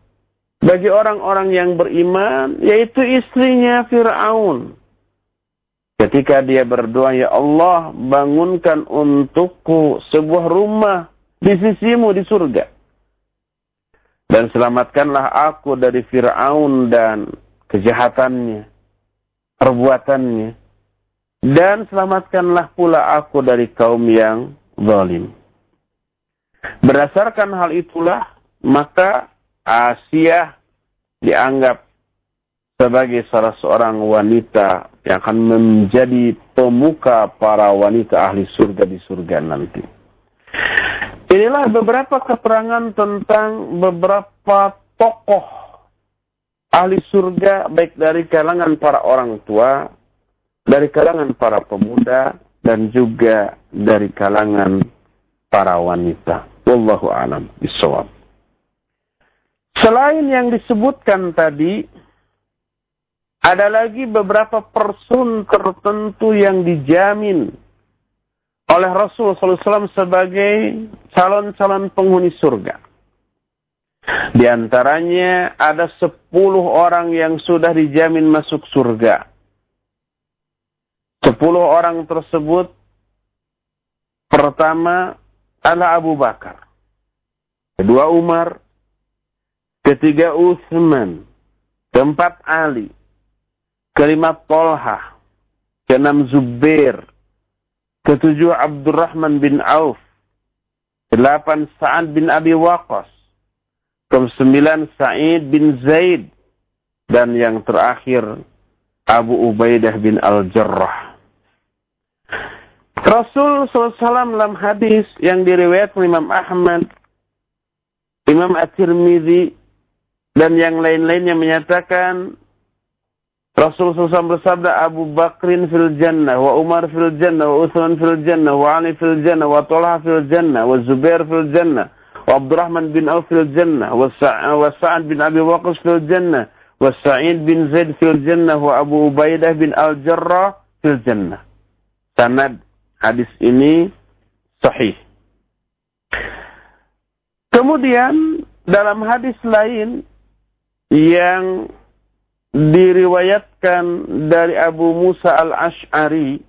bagi orang-orang yang beriman, yaitu istrinya Fir'aun. Ketika dia berdoa, Ya Allah, bangunkan untukku sebuah rumah di sisimu di surga. Dan selamatkanlah aku dari Fir'aun dan kejahatannya perbuatannya. Dan selamatkanlah pula aku dari kaum yang zalim. Berdasarkan hal itulah, maka Asia dianggap sebagai salah seorang wanita yang akan menjadi pemuka para wanita ahli surga di surga nanti. Inilah beberapa keterangan tentang beberapa tokoh ahli surga baik dari kalangan para orang tua, dari kalangan para pemuda, dan juga dari kalangan para wanita. Wallahu alam bisawab. Selain yang disebutkan tadi, ada lagi beberapa person tertentu yang dijamin oleh Rasul SAW sebagai calon-calon penghuni surga. Di antaranya ada sepuluh orang yang sudah dijamin masuk surga. Sepuluh orang tersebut Pertama adalah Abu Bakar. Kedua Umar. Ketiga Utsman. Keempat Ali. Kelima Tolha. Keenam Zubair. Ketujuh Abdurrahman bin Auf. Delapan Sa'ad bin Abi Waqqas. Kesembilan Sa'id bin Zaid. Dan yang terakhir Abu Ubaidah bin Al-Jarrah. Rasul SAW dalam hadis yang diriwayatkan Imam Ahmad, Imam At-Tirmidzi, dan yang lain-lainnya menyatakan Rasul SAW bersabda Abu Bakrin fil jannah, wa Umar fil jannah, wa Uthman fil jannah, wa Ali fil jannah, wa Talha fil jannah, wa Zubair fil jannah, Auf fil jannah, wa Sa'ad bin Abi Waqqas fil jannah, wa Sa'id bin Zaid fil jannah, wa Abu Ubaidah bin Al-Jarrah fil jannah. Sanad hadis ini sahih. Kemudian dalam hadis lain yang diriwayatkan dari Abu Musa al-Ash'ari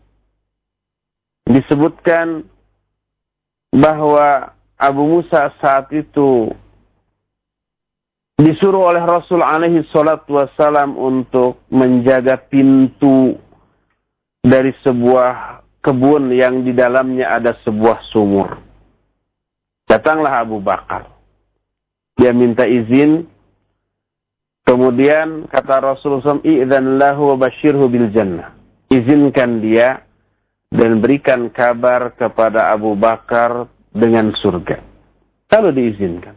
disebutkan bahwa Abu Musa saat itu disuruh oleh Rasul alaihi salatu wassalam untuk menjaga pintu dari sebuah kebun yang di dalamnya ada sebuah sumur. Datanglah Abu Bakar. Dia minta izin. Kemudian kata Rasulullah SAW, lahu bil jannah. Izinkan dia dan berikan kabar kepada Abu Bakar dengan surga. Kalau diizinkan.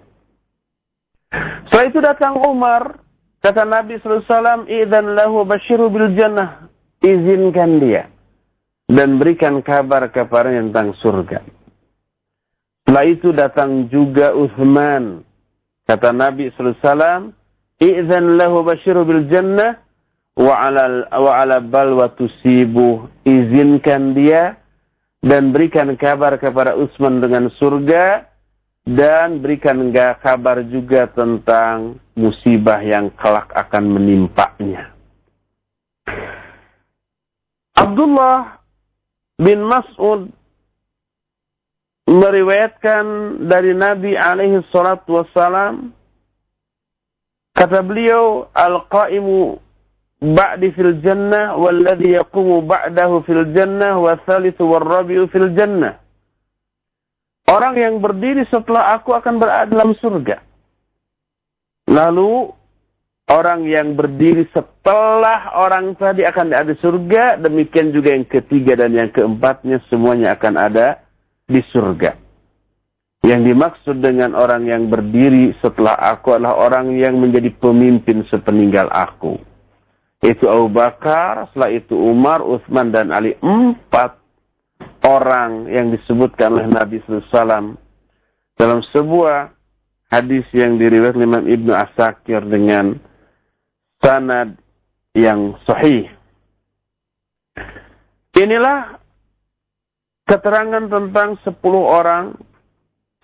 Setelah itu datang Umar. Kata Nabi SAW, I'zan lahu wa bashirhu bil jannah. Izinkan dia dan berikan kabar kepada tentang surga. Setelah itu datang juga Uthman. Kata Nabi SAW, I'zan lahu basyiru bil jannah wa ala, wa ala balwa tusibu. Izinkan dia dan berikan kabar kepada Utsman dengan surga dan berikan kabar juga tentang musibah yang kelak akan menimpanya. Abdullah bin Mas'ud meriwayatkan dari Nabi alaihi salatu wassalam kata beliau al-qaimu ba'di fil jannah walladhi yaqumu ba'dahu fil jannah wa thalithu wal rabi'u fil jannah Orang yang berdiri setelah aku akan berada dalam surga. Lalu orang yang berdiri setelah orang tadi akan ada di surga, demikian juga yang ketiga dan yang keempatnya semuanya akan ada di surga. Yang dimaksud dengan orang yang berdiri setelah aku adalah orang yang menjadi pemimpin sepeninggal aku. Itu Abu Bakar, setelah itu Umar, Uthman, dan Ali. Empat orang yang disebutkan oleh Nabi SAW dalam sebuah hadis yang diriwayatkan Imam Ibnu Asakir dengan sanad yang sahih. Inilah keterangan tentang 10 orang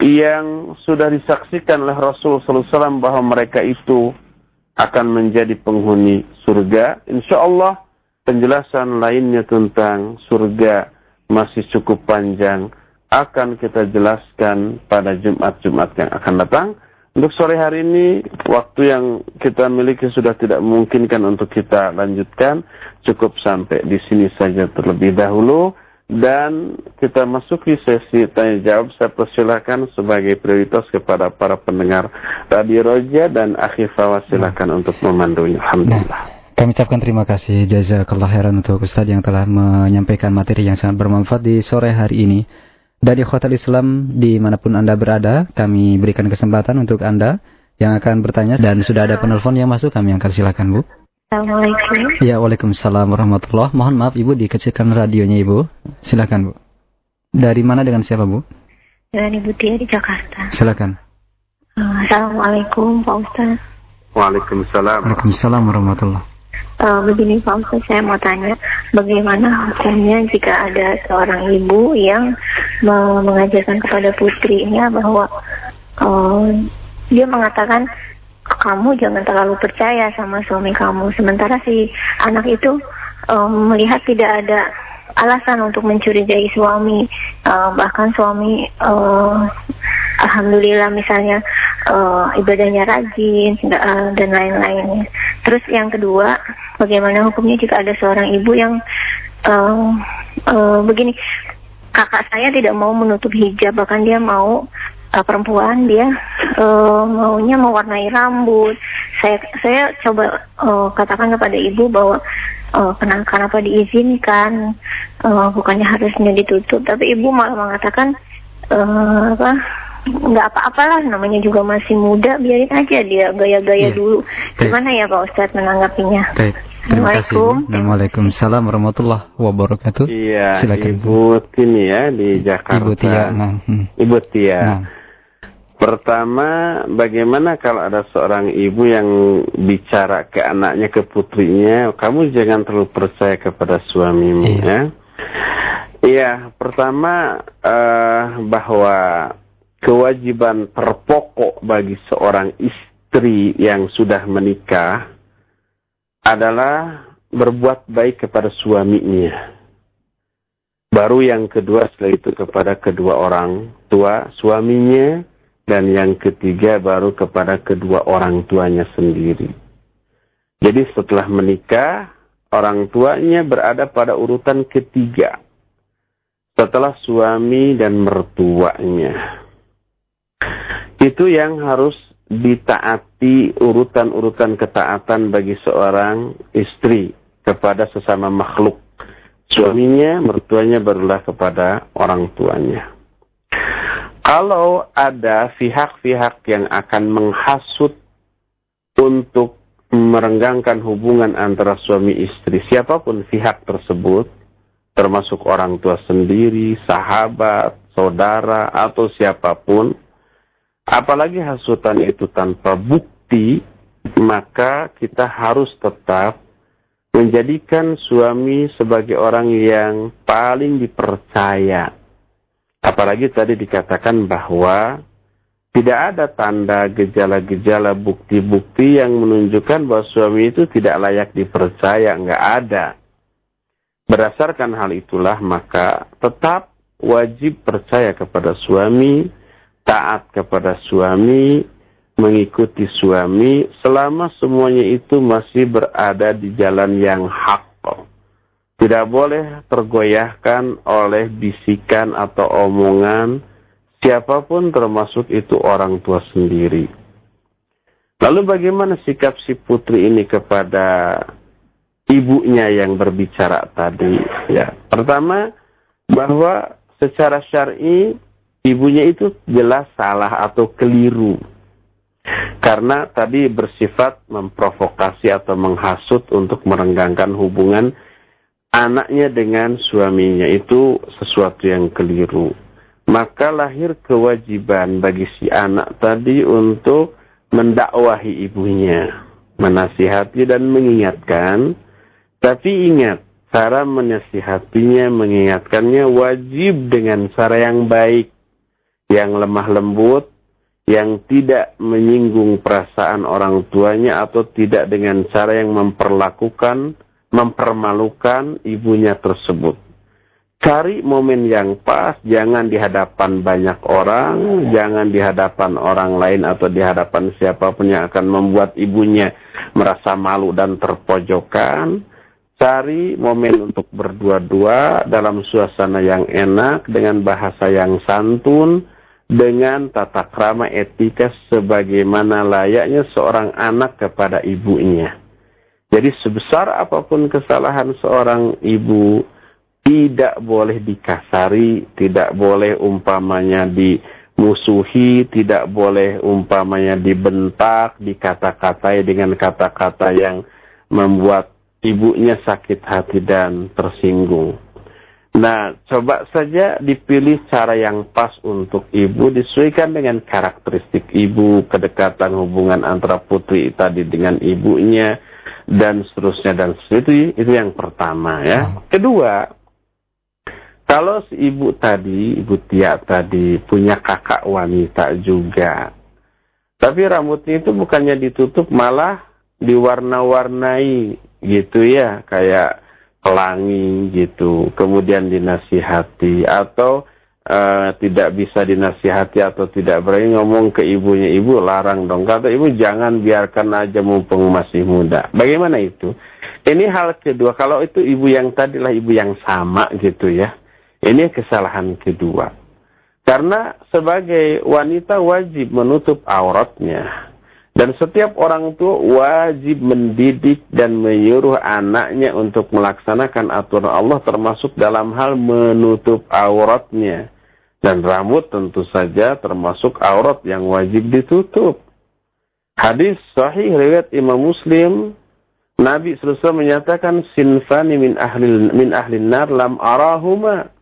yang sudah disaksikan oleh Rasul SAW bahwa mereka itu akan menjadi penghuni surga. Insya Allah penjelasan lainnya tentang surga masih cukup panjang akan kita jelaskan pada Jumat-Jumat yang akan datang. Untuk sore hari ini, waktu yang kita miliki sudah tidak memungkinkan untuk kita lanjutkan. Cukup sampai di sini saja terlebih dahulu. Dan kita masuki sesi tanya jawab. Saya persilakan sebagai prioritas kepada para pendengar Radio Roja dan akhir Fawaz silakan untuk memandunya. Alhamdulillah. Kami ucapkan terima kasih jazakallah khairan untuk Ustaz yang telah menyampaikan materi yang sangat bermanfaat di sore hari ini. Dari Hotel Islam di mana pun Anda berada, kami berikan kesempatan untuk Anda yang akan bertanya dan sudah ada penelpon yang masuk, kami akan silakan Bu. Assalamualaikum. Ya, Waalaikumsalam warahmatullah. Mohon maaf Ibu dikecilkan radionya Ibu. Silakan Bu. Dari mana dengan siapa Bu? Dengan Ibu Tia di Jakarta. Silakan. Assalamualaikum Pak Ustaz. Waalaikumsalam. Waalaikumsalam warahmatullah. Uh, begini Pak saya mau tanya bagaimana hukumnya jika ada seorang ibu yang mengajarkan kepada putrinya bahwa uh, dia mengatakan kamu jangan terlalu percaya sama suami kamu. Sementara si anak itu um, melihat tidak ada alasan untuk mencurigai suami uh, bahkan suami uh, alhamdulillah misalnya uh, ibadahnya rajin dan lain-lainnya terus yang kedua bagaimana hukumnya jika ada seorang ibu yang uh, uh, begini kakak saya tidak mau menutup hijab bahkan dia mau uh, perempuan dia uh, maunya mewarnai rambut. Saya saya coba uh, katakan kepada ibu bahwa uh, kenapa, kenapa diizinkan. Uh, bukannya harusnya ditutup tapi ibu malah mengatakan uh, apa nggak apa-apalah namanya juga masih muda biarin aja dia gaya-gaya yeah. dulu. Gimana ya Pak Ustadz menanggapinya? Baik. Terima kasih. Waalaikumsalam warahmatullahi wabarakatuh. Iya, Silakan. Ibu Tini ya di Jakarta. Ibu Tia. Nah, hmm. Ibu Tia. Nah. Pertama, bagaimana kalau ada seorang ibu yang bicara ke anaknya, ke putrinya, kamu jangan terlalu percaya kepada suamimu iya. ya. Iya, pertama uh, bahwa kewajiban terpokok bagi seorang istri yang sudah menikah adalah berbuat baik kepada suaminya. Baru yang kedua setelah itu kepada kedua orang tua suaminya dan yang ketiga baru kepada kedua orang tuanya sendiri. Jadi setelah menikah orang tuanya berada pada urutan ketiga setelah suami dan mertuanya. Itu yang harus ditaati urutan-urutan ketaatan bagi seorang istri kepada sesama makhluk. Suaminya, mertuanya barulah kepada orang tuanya. Kalau ada pihak-pihak yang akan menghasut untuk merenggangkan hubungan antara suami istri, siapa pun pihak tersebut, termasuk orang tua sendiri, sahabat, saudara, atau siapa pun, Apalagi hasutan itu tanpa bukti, maka kita harus tetap menjadikan suami sebagai orang yang paling dipercaya. Apalagi tadi dikatakan bahwa tidak ada tanda gejala-gejala bukti-bukti yang menunjukkan bahwa suami itu tidak layak dipercaya, nggak ada. Berdasarkan hal itulah maka tetap wajib percaya kepada suami, taat kepada suami, mengikuti suami selama semuanya itu masih berada di jalan yang hak. Tidak boleh tergoyahkan oleh bisikan atau omongan siapa pun termasuk itu orang tua sendiri. Lalu bagaimana sikap si putri ini kepada ibunya yang berbicara tadi? Ya, pertama bahwa secara syar'i ibunya itu jelas salah atau keliru. Karena tadi bersifat memprovokasi atau menghasut untuk merenggangkan hubungan anaknya dengan suaminya itu sesuatu yang keliru. Maka lahir kewajiban bagi si anak tadi untuk mendakwahi ibunya, menasihati dan mengingatkan. Tapi ingat, cara menasihatinya, mengingatkannya wajib dengan cara yang baik yang lemah lembut, yang tidak menyinggung perasaan orang tuanya atau tidak dengan cara yang memperlakukan, mempermalukan ibunya tersebut. Cari momen yang pas, jangan di hadapan banyak orang, jangan di hadapan orang lain atau di hadapan siapa pun yang akan membuat ibunya merasa malu dan terpojokan. Cari momen untuk berdua-dua dalam suasana yang enak, dengan bahasa yang santun, dengan tata krama etika sebagaimana layaknya seorang anak kepada ibunya. Jadi sebesar apa pun kesalahan seorang ibu tidak boleh dikasari, tidak boleh umpamanya dimusuhi, tidak boleh umpamanya dibentak, dikata-katai dengan kata-kata yang membuat ibunya sakit hati dan tersinggung. Nah, coba saja dipilih cara yang pas untuk ibu, disesuaikan dengan karakteristik ibu, kedekatan hubungan antara putri tadi dengan ibunya, dan seterusnya dan seterusnya. Itu yang pertama ya. Hmm. Kedua, kalau si ibu tadi, ibu Tia tadi punya kakak wanita juga. Tapi rambutnya itu bukannya ditutup malah diwarna-warnai gitu ya, kayak pelangi gitu, kemudian dinasihati atau uh, tidak bisa dinasihati atau tidak berani ngomong ke ibunya, ibu larang dong. Kata ibu jangan biarkan aja mumpung masih muda. Bagaimana itu? Ini hal kedua. Kalau itu ibu yang tadilah ibu yang sama gitu ya. Ini kesalahan kedua. Karena sebagai wanita wajib menutup auratnya. Dan setiap orang tua wajib mendidik dan menyuruh anaknya untuk melaksanakan aturan Allah termasuk dalam hal menutup auratnya. Dan rambut tentu saja termasuk aurat yang wajib ditutup. Hadis sahih riwayat Imam Muslim Nabi SAW menyatakan sinfani min ahli min ahli nar lam arahuma.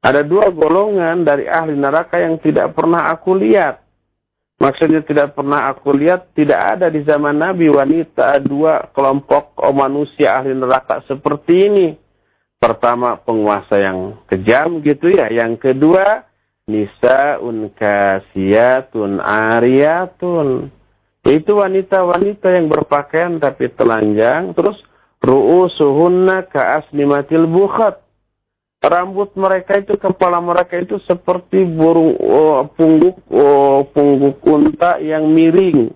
Ada dua golongan dari ahli neraka yang tidak pernah aku lihat. Maksudnya tidak pernah aku lihat, tidak ada di zaman Nabi wanita dua kelompok manusia ahli neraka seperti ini. Pertama penguasa yang kejam gitu ya. Yang kedua nisaun kasiyatun ariyatun. Itu wanita-wanita yang berpakaian tapi telanjang. Terus ru'usuhunna ka'asnimatil bukhat rambut mereka itu kepala mereka itu seperti burung oh, pungguk oh, pungguk unta yang miring.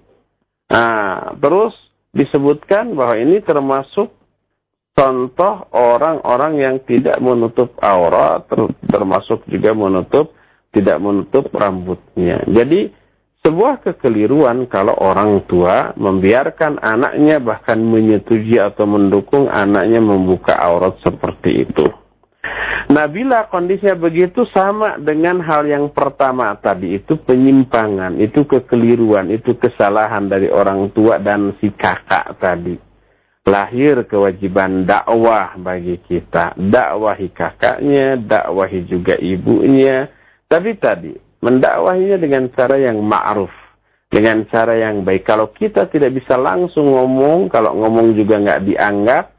Nah, terus disebutkan bahwa ini termasuk contoh orang-orang yang tidak menutup aurat, ter termasuk juga menutup tidak menutup rambutnya. Jadi sebuah kekeliruan kalau orang tua membiarkan anaknya bahkan menyetujui atau mendukung anaknya membuka aurat seperti itu. Nah bila kondisinya begitu sama dengan hal yang pertama tadi itu penyimpangan, itu kekeliruan, itu kesalahan dari orang tua dan si kakak tadi. Lahir kewajiban dakwah bagi kita. Dakwahi kakaknya, dakwahi juga ibunya. Tapi tadi, mendakwahinya dengan cara yang ma'ruf. Dengan cara yang baik. Kalau kita tidak bisa langsung ngomong, kalau ngomong juga nggak dianggap,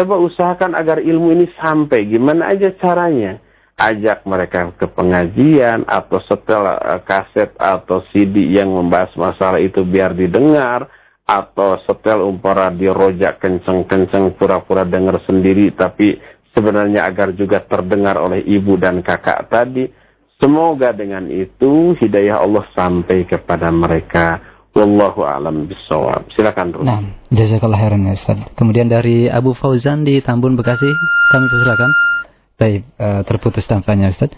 Coba usahakan agar ilmu ini sampai. Gimana aja caranya? Ajak mereka ke pengajian atau setel uh, kaset atau CD yang membahas masalah itu biar didengar. Atau setel umpar radio rojak kenceng-kenceng pura-pura dengar sendiri. Tapi sebenarnya agar juga terdengar oleh ibu dan kakak tadi. Semoga dengan itu hidayah Allah sampai kepada mereka. Wallahu a'lam bisawab. Silakan Ruh. Nah, jazakallah khairan ya Ustaz. Kemudian dari Abu Fauzan di Tambun Bekasi, kami persilakan. Baik, uh, terputus tampaknya Ustaz.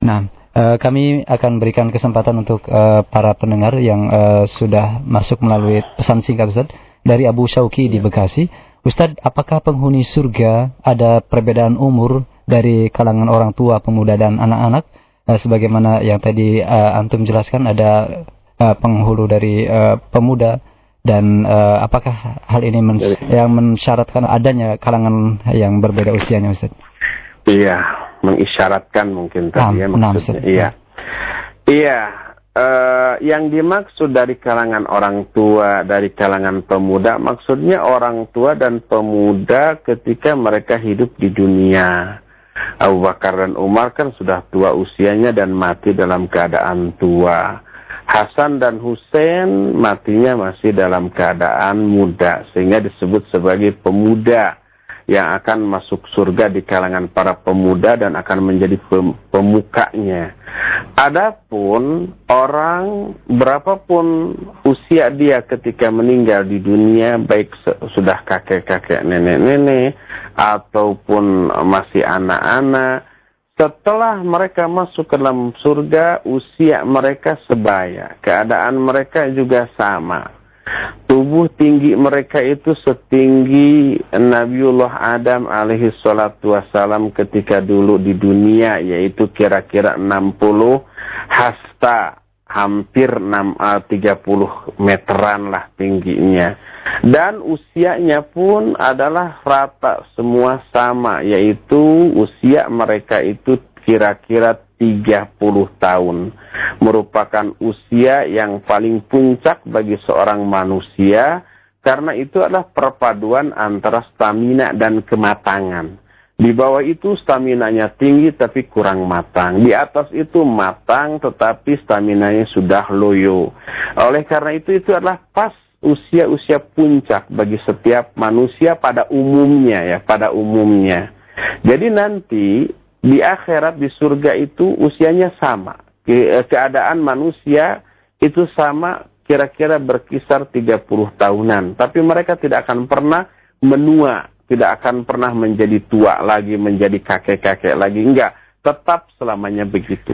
Nah, uh, kami akan berikan kesempatan untuk uh, para pendengar yang uh, sudah masuk melalui pesan singkat Ustaz dari Abu Syauki di Bekasi. Ustaz, apakah penghuni surga ada perbedaan umur dari kalangan orang tua, pemuda dan anak-anak? Uh, sebagaimana yang tadi uh, antum jelaskan ada uh, penghulu dari uh, pemuda dan uh, apakah hal ini men yang mensyaratkan adanya kalangan yang berbeda usianya Ustaz? Iya, mengisyaratkan mungkin tadi nah, ya maksudnya. Nah, iya. Iya, uh, yang dimaksud dari kalangan orang tua, dari kalangan pemuda, maksudnya orang tua dan pemuda ketika mereka hidup di dunia. Abu Bakar dan Umar kan sudah tua usianya dan mati dalam keadaan tua. Hasan dan Hussein matinya masih dalam keadaan muda sehingga disebut sebagai pemuda yang akan masuk surga di kalangan para pemuda dan akan menjadi pemukanya. Adapun orang berapapun usia dia ketika meninggal di dunia baik sudah kakek-kakek nenek-nenek ataupun masih anak-anak setelah mereka masuk ke dalam surga, usia mereka sebaya. Keadaan mereka juga sama. Tubuh tinggi mereka itu setinggi Nabiullah Adam alaihi salatu wassalam ketika dulu di dunia, yaitu kira-kira 60 hasta, hampir 6, 30 meteran lah tingginya. Dan usianya pun adalah rata semua sama, yaitu usia mereka itu kira-kira 30 tahun. Merupakan usia yang paling puncak bagi seorang manusia, karena itu adalah perpaduan antara stamina dan kematangan. Di bawah itu staminanya tinggi tapi kurang matang. Di atas itu matang tetapi staminanya sudah loyo. Oleh karena itu itu adalah pas usia-usia puncak bagi setiap manusia pada umumnya ya, pada umumnya. Jadi nanti di akhirat di surga itu usianya sama. Ke keadaan manusia itu sama kira-kira berkisar 30 tahunan. Tapi mereka tidak akan pernah menua, tidak akan pernah menjadi tua lagi, menjadi kakek-kakek lagi. Enggak, tetap selamanya begitu.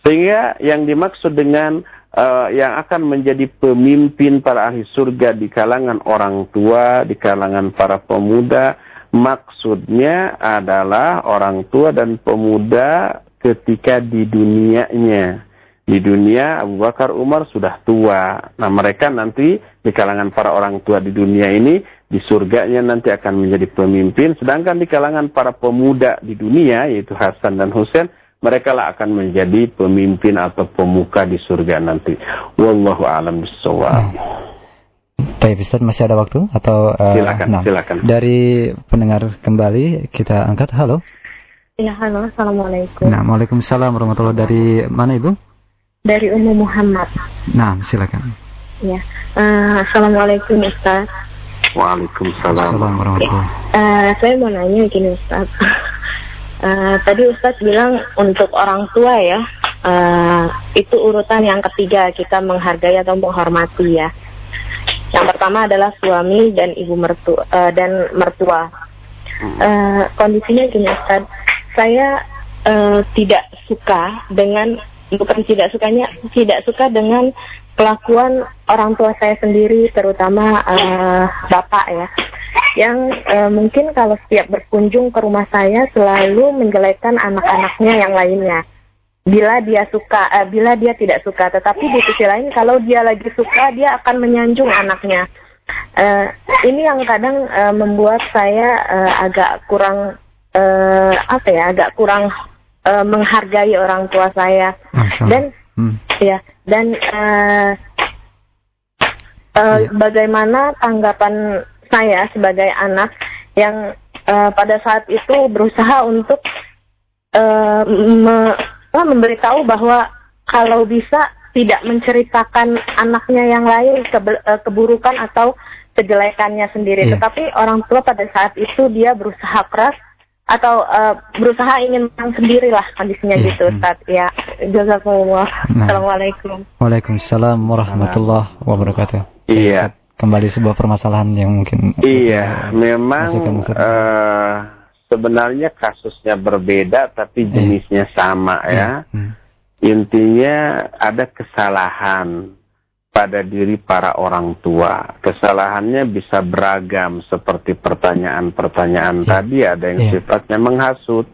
Sehingga yang dimaksud dengan uh, yang akan menjadi pemimpin para ahli surga di kalangan orang tua, di kalangan para pemuda, maksudnya adalah orang tua dan pemuda ketika di dunianya. Di dunia Abu Bakar Umar sudah tua. Nah mereka nanti di kalangan para orang tua di dunia ini di surganya nanti akan menjadi pemimpin. Sedangkan di kalangan para pemuda di dunia yaitu Hasan dan Husain mereka lah akan menjadi pemimpin atau pemuka di surga nanti. Wallahu a'lam bishawab. Baik Ustaz, masih ada waktu atau uh, silakan, nah, silakan. Dari pendengar kembali kita angkat. Halo. Ya, halo. Assalamualaikum. Nah, Waalaikumsalam warahmatullahi Dari mana Ibu? dari Ummu Muhammad. Nah, silakan. Ya, uh, assalamualaikum Ustaz. Waalaikumsalam warahmatullahi uh, Saya mau nanya gini Ustaz. Uh, tadi Ustaz bilang untuk orang tua ya, uh, itu urutan yang ketiga kita menghargai atau menghormati ya. Yang pertama adalah suami dan ibu mertua uh, dan mertua. Uh, kondisinya gini Ustaz, saya uh, tidak suka dengan bukan tidak sukanya tidak suka dengan kelakuan orang tua saya sendiri terutama uh, bapak ya yang uh, mungkin kalau setiap berkunjung ke rumah saya selalu menjelekkan anak-anaknya yang lainnya. Bila dia suka uh, bila dia tidak suka. Tetapi di sisi lain kalau dia lagi suka dia akan menyanjung anaknya. Uh, ini yang kadang uh, membuat saya uh, agak kurang uh, apa ya agak kurang uh, menghargai orang tua saya. Dan hmm. ya dan uh, uh, ya. bagaimana tanggapan saya sebagai anak yang uh, pada saat itu berusaha untuk uh, me, memberitahu bahwa kalau bisa tidak menceritakan anaknya yang lain ke, keburukan atau kejelekannya sendiri. Yeah. Tetapi orang tua pada saat itu dia berusaha keras atau uh, berusaha ingin menang sendiri lah kondisinya yeah. gitu Ustaz ya jazakumullah nah. assalamualaikum waalaikumsalam warahmatullahi wabarakatuh iya kembali sebuah permasalahan yang mungkin iya memang uh, sebenarnya kasusnya berbeda tapi iya. jenisnya yeah. sama ya yeah. Hmm. intinya ada kesalahan pada diri para orang tua. Kesalahannya bisa beragam seperti pertanyaan-pertanyaan ya. tadi ada yang ya. sifatnya menghasut,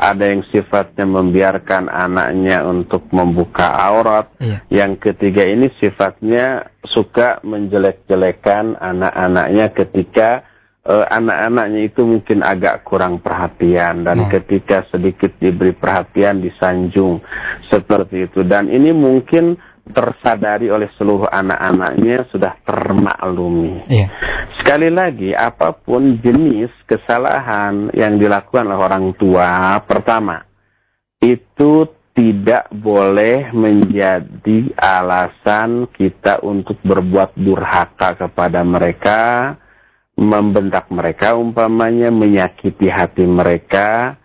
ada yang sifatnya membiarkan anaknya untuk membuka aurat. Ya. Yang ketiga ini sifatnya suka menjelek-jelekan anak-anaknya ketika uh, anak-anaknya itu mungkin agak kurang perhatian dan ya. ketika sedikit diberi perhatian disanjung seperti itu dan ini mungkin tersadari oleh seluruh anak-anaknya sudah termaklumi. Iya. Sekali lagi, apa pun jenis kesalahan yang dilakukan oleh orang tua, pertama, itu tidak boleh menjadi alasan kita untuk berbuat durhaka kepada mereka, membentak mereka umpamanya, menyakiti hati mereka.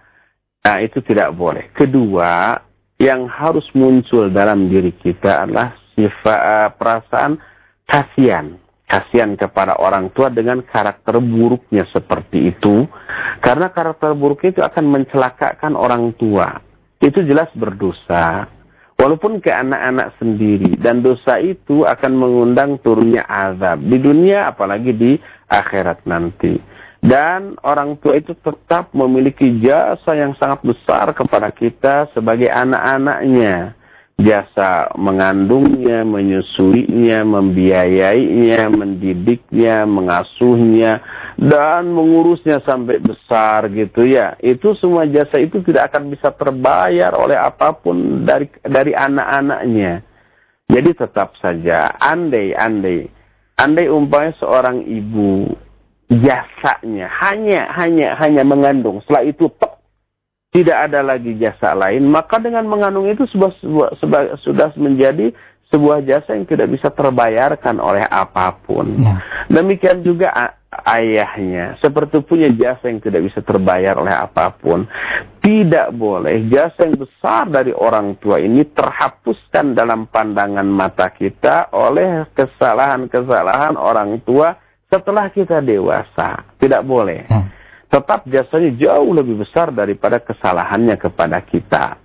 Nah, itu tidak boleh. Kedua, yang harus muncul dalam diri kita adalah sifat uh, perasaan kasihan. Kasihan kepada orang tua dengan karakter buruknya seperti itu. Karena karakter buruk itu akan mencelakakan orang tua. Itu jelas berdosa. Walaupun ke anak-anak sendiri. Dan dosa itu akan mengundang turunnya azab. Di dunia apalagi di akhirat nanti dan orang tua itu tetap memiliki jasa yang sangat besar kepada kita sebagai anak-anaknya. Jasa mengandungnya, menyusuinya, membiayainya, mendidiknya, mengasuhnya, dan mengurusnya sampai besar gitu ya. Itu semua jasa itu tidak akan bisa terbayar oleh apa pun dari dari anak-anaknya. Jadi tetap saja, andai, andai, andai umpamanya seorang ibu jasanya hanya hanya hanya mengandung setelah itu tek, tidak ada lagi jasa lain maka dengan mengandung itu sudah sudah menjadi sebuah jasa yang tidak bisa terbayarkan oleh apa pun. Nah. Demikian juga ayahnya, seperti punya jasa yang tidak bisa terbayar oleh apa pun. Tidak boleh jasa yang besar dari orang tua ini terhapuskan dalam pandangan mata kita oleh kesalahan-kesalahan orang tua setelah kita dewasa. Tidak boleh. Nah. Tetap jasanya jauh lebih besar daripada kesalahannya kepada kita.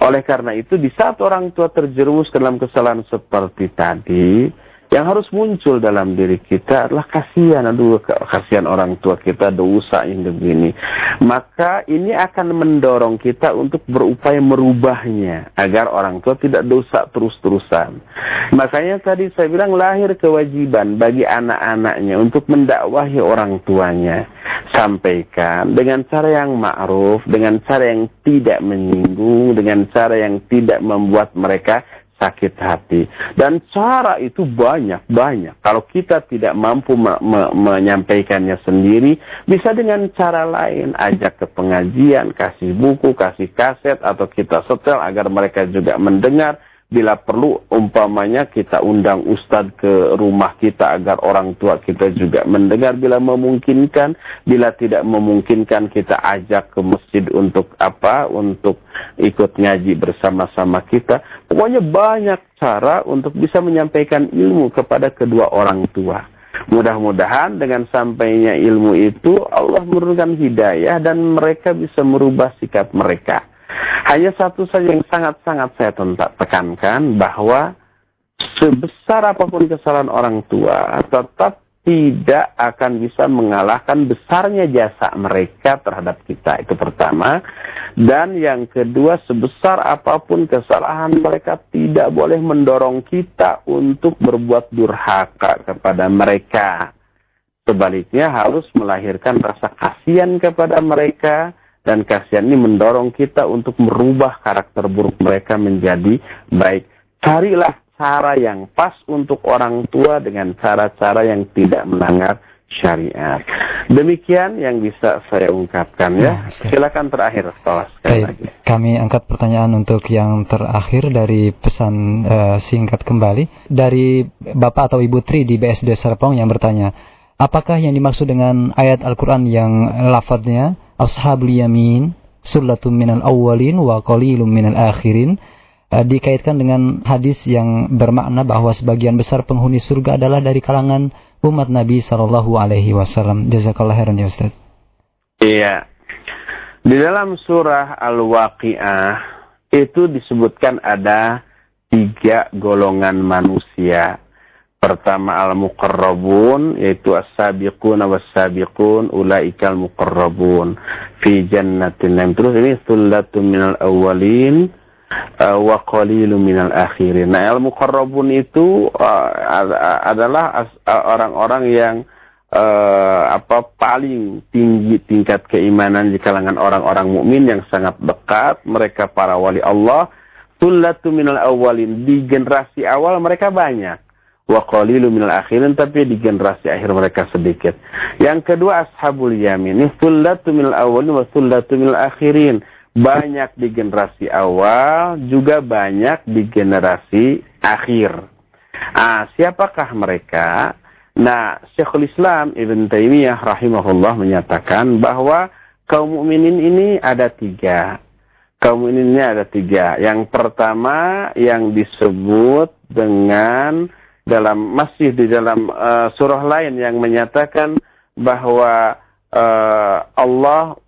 Oleh karena itu, di saat orang tua terjerumus dalam kesalahan seperti tadi, yang harus muncul dalam diri kita adalah kasihan, aduh kasihan orang tua kita dosa yang begini. Maka ini akan mendorong kita untuk berupaya merubahnya agar orang tua tidak dosa terus-terusan. Makanya tadi saya bilang lahir kewajiban bagi anak-anaknya untuk mendakwahi orang tuanya. Sampaikan dengan cara yang ma'ruf, dengan cara yang tidak menyinggung, dengan cara yang tidak membuat mereka sakit hati. Dan cara itu banyak-banyak. Kalau kita tidak mampu me me menyampaikannya sendiri, bisa dengan cara lain. Ajak ke pengajian, kasih buku, kasih kaset, atau kita setel agar mereka juga mendengar bila perlu umpamanya kita undang ustadz ke rumah kita agar orang tua kita juga mendengar. Bila memungkinkan bila tidak memungkinkan kita ajak ke masjid untuk apa? Untuk ikut ngaji bersama-sama kita. Pokoknya banyak cara untuk bisa menyampaikan ilmu kepada kedua orang tua. Mudah-mudahan dengan sampainya ilmu itu Allah menurunkan hidayah dan mereka bisa merubah sikap mereka. Hanya satu saja yang sangat-sangat saya tekankan bahwa sebesar apa pun kesalahan orang tua tetap tidak akan bisa mengalahkan besarnya jasa mereka terhadap kita. Itu pertama. Dan yang kedua, sebesar apa pun kesalahan mereka tidak boleh mendorong kita untuk berbuat durhaka kepada mereka. Sebaliknya harus melahirkan rasa kasihan kepada mereka dan kasihan ini mendorong kita untuk merubah karakter buruk mereka menjadi baik. Carilah cara yang pas untuk orang tua dengan cara-cara yang tidak melanggar syariat. Demikian yang bisa saya ungkapkan ya. ya Silakan terakhir sekali lagi. Kami angkat pertanyaan untuk yang terakhir dari pesan uh, singkat kembali dari Bapak atau Ibu Tri di BSD Serpong yang bertanya, apakah yang dimaksud dengan ayat Al-Qur'an yang lafadznya ashabul yamin sullatum minal awwalin wa qalilum minal akhirin uh, dikaitkan dengan hadis yang bermakna bahwa sebagian besar penghuni surga adalah dari kalangan umat Nabi sallallahu alaihi wasallam. Jazakallah khairan ya Ustaz. Iya. Di dalam surah Al-Waqiah itu disebutkan ada tiga golongan manusia Pertama al-muqarrabun yaitu as-sabiqun was-sabiqun ulaikal muqarrabun fi jannatin naim. Terus ini sullatun minal awwalin uh, wa qalilun minal akhirin. Nah, al-muqarrabun itu uh, adalah uh, orang-orang yang uh, apa paling tinggi tingkat keimanan di kalangan orang-orang mukmin yang sangat dekat, mereka para wali Allah. Sullatun minal awwalin di generasi awal mereka banyak wa qalilu minal akhirin tapi di generasi akhir mereka sedikit. Yang kedua ashabul yamin. Ini minal awalin wa sullatu minal akhirin. Banyak di generasi awal, juga banyak di generasi akhir. Ah, siapakah mereka? Nah, Syekhul Islam Ibn Taimiyah rahimahullah menyatakan bahwa kaum mukminin ini ada tiga. Kaum mukminin ini ada tiga. Yang pertama yang disebut dengan dalam masih di dalam uh, surah lain yang menyatakan bahwa uh, Allah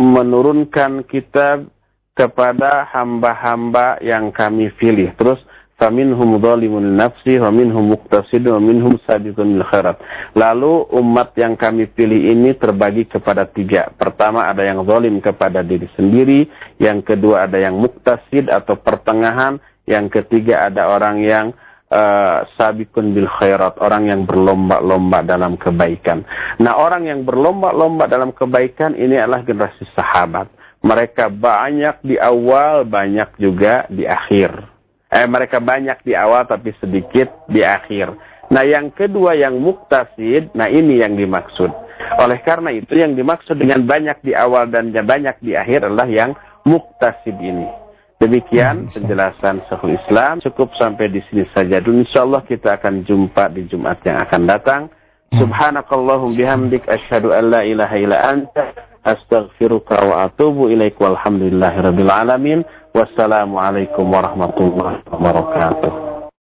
menurunkan kitab kepada hamba-hamba yang kami pilih. Terus faminhum dhalimun nafsi wa minhum muqtasidun wa minhum khairat. Lalu umat yang kami pilih ini terbagi kepada tiga. Pertama ada yang zalim kepada diri sendiri, yang kedua ada yang muktasid atau pertengahan, yang ketiga ada orang yang uh, sabikun bil khairat, orang yang berlomba-lomba dalam kebaikan. Nah, orang yang berlomba-lomba dalam kebaikan ini adalah generasi sahabat. Mereka banyak di awal, banyak juga di akhir. Eh, mereka banyak di awal tapi sedikit di akhir. Nah, yang kedua yang muktasid, nah ini yang dimaksud. Oleh karena itu yang dimaksud dengan banyak di awal dan banyak di akhir adalah yang muktasid ini. Demikian Hmm, penjelasan Syekhul Islam. Cukup sampai di sini saja dulu. Insyaallah kita akan jumpa di Jumat yang akan datang. Hmm. Subhanakallahum bihamdik asyhadu an la ilaha illa anta astaghfiruka wa atubu ilaik walhamdulillahirabbil alamin. Wassalamualaikum warahmatullahi wabarakatuh.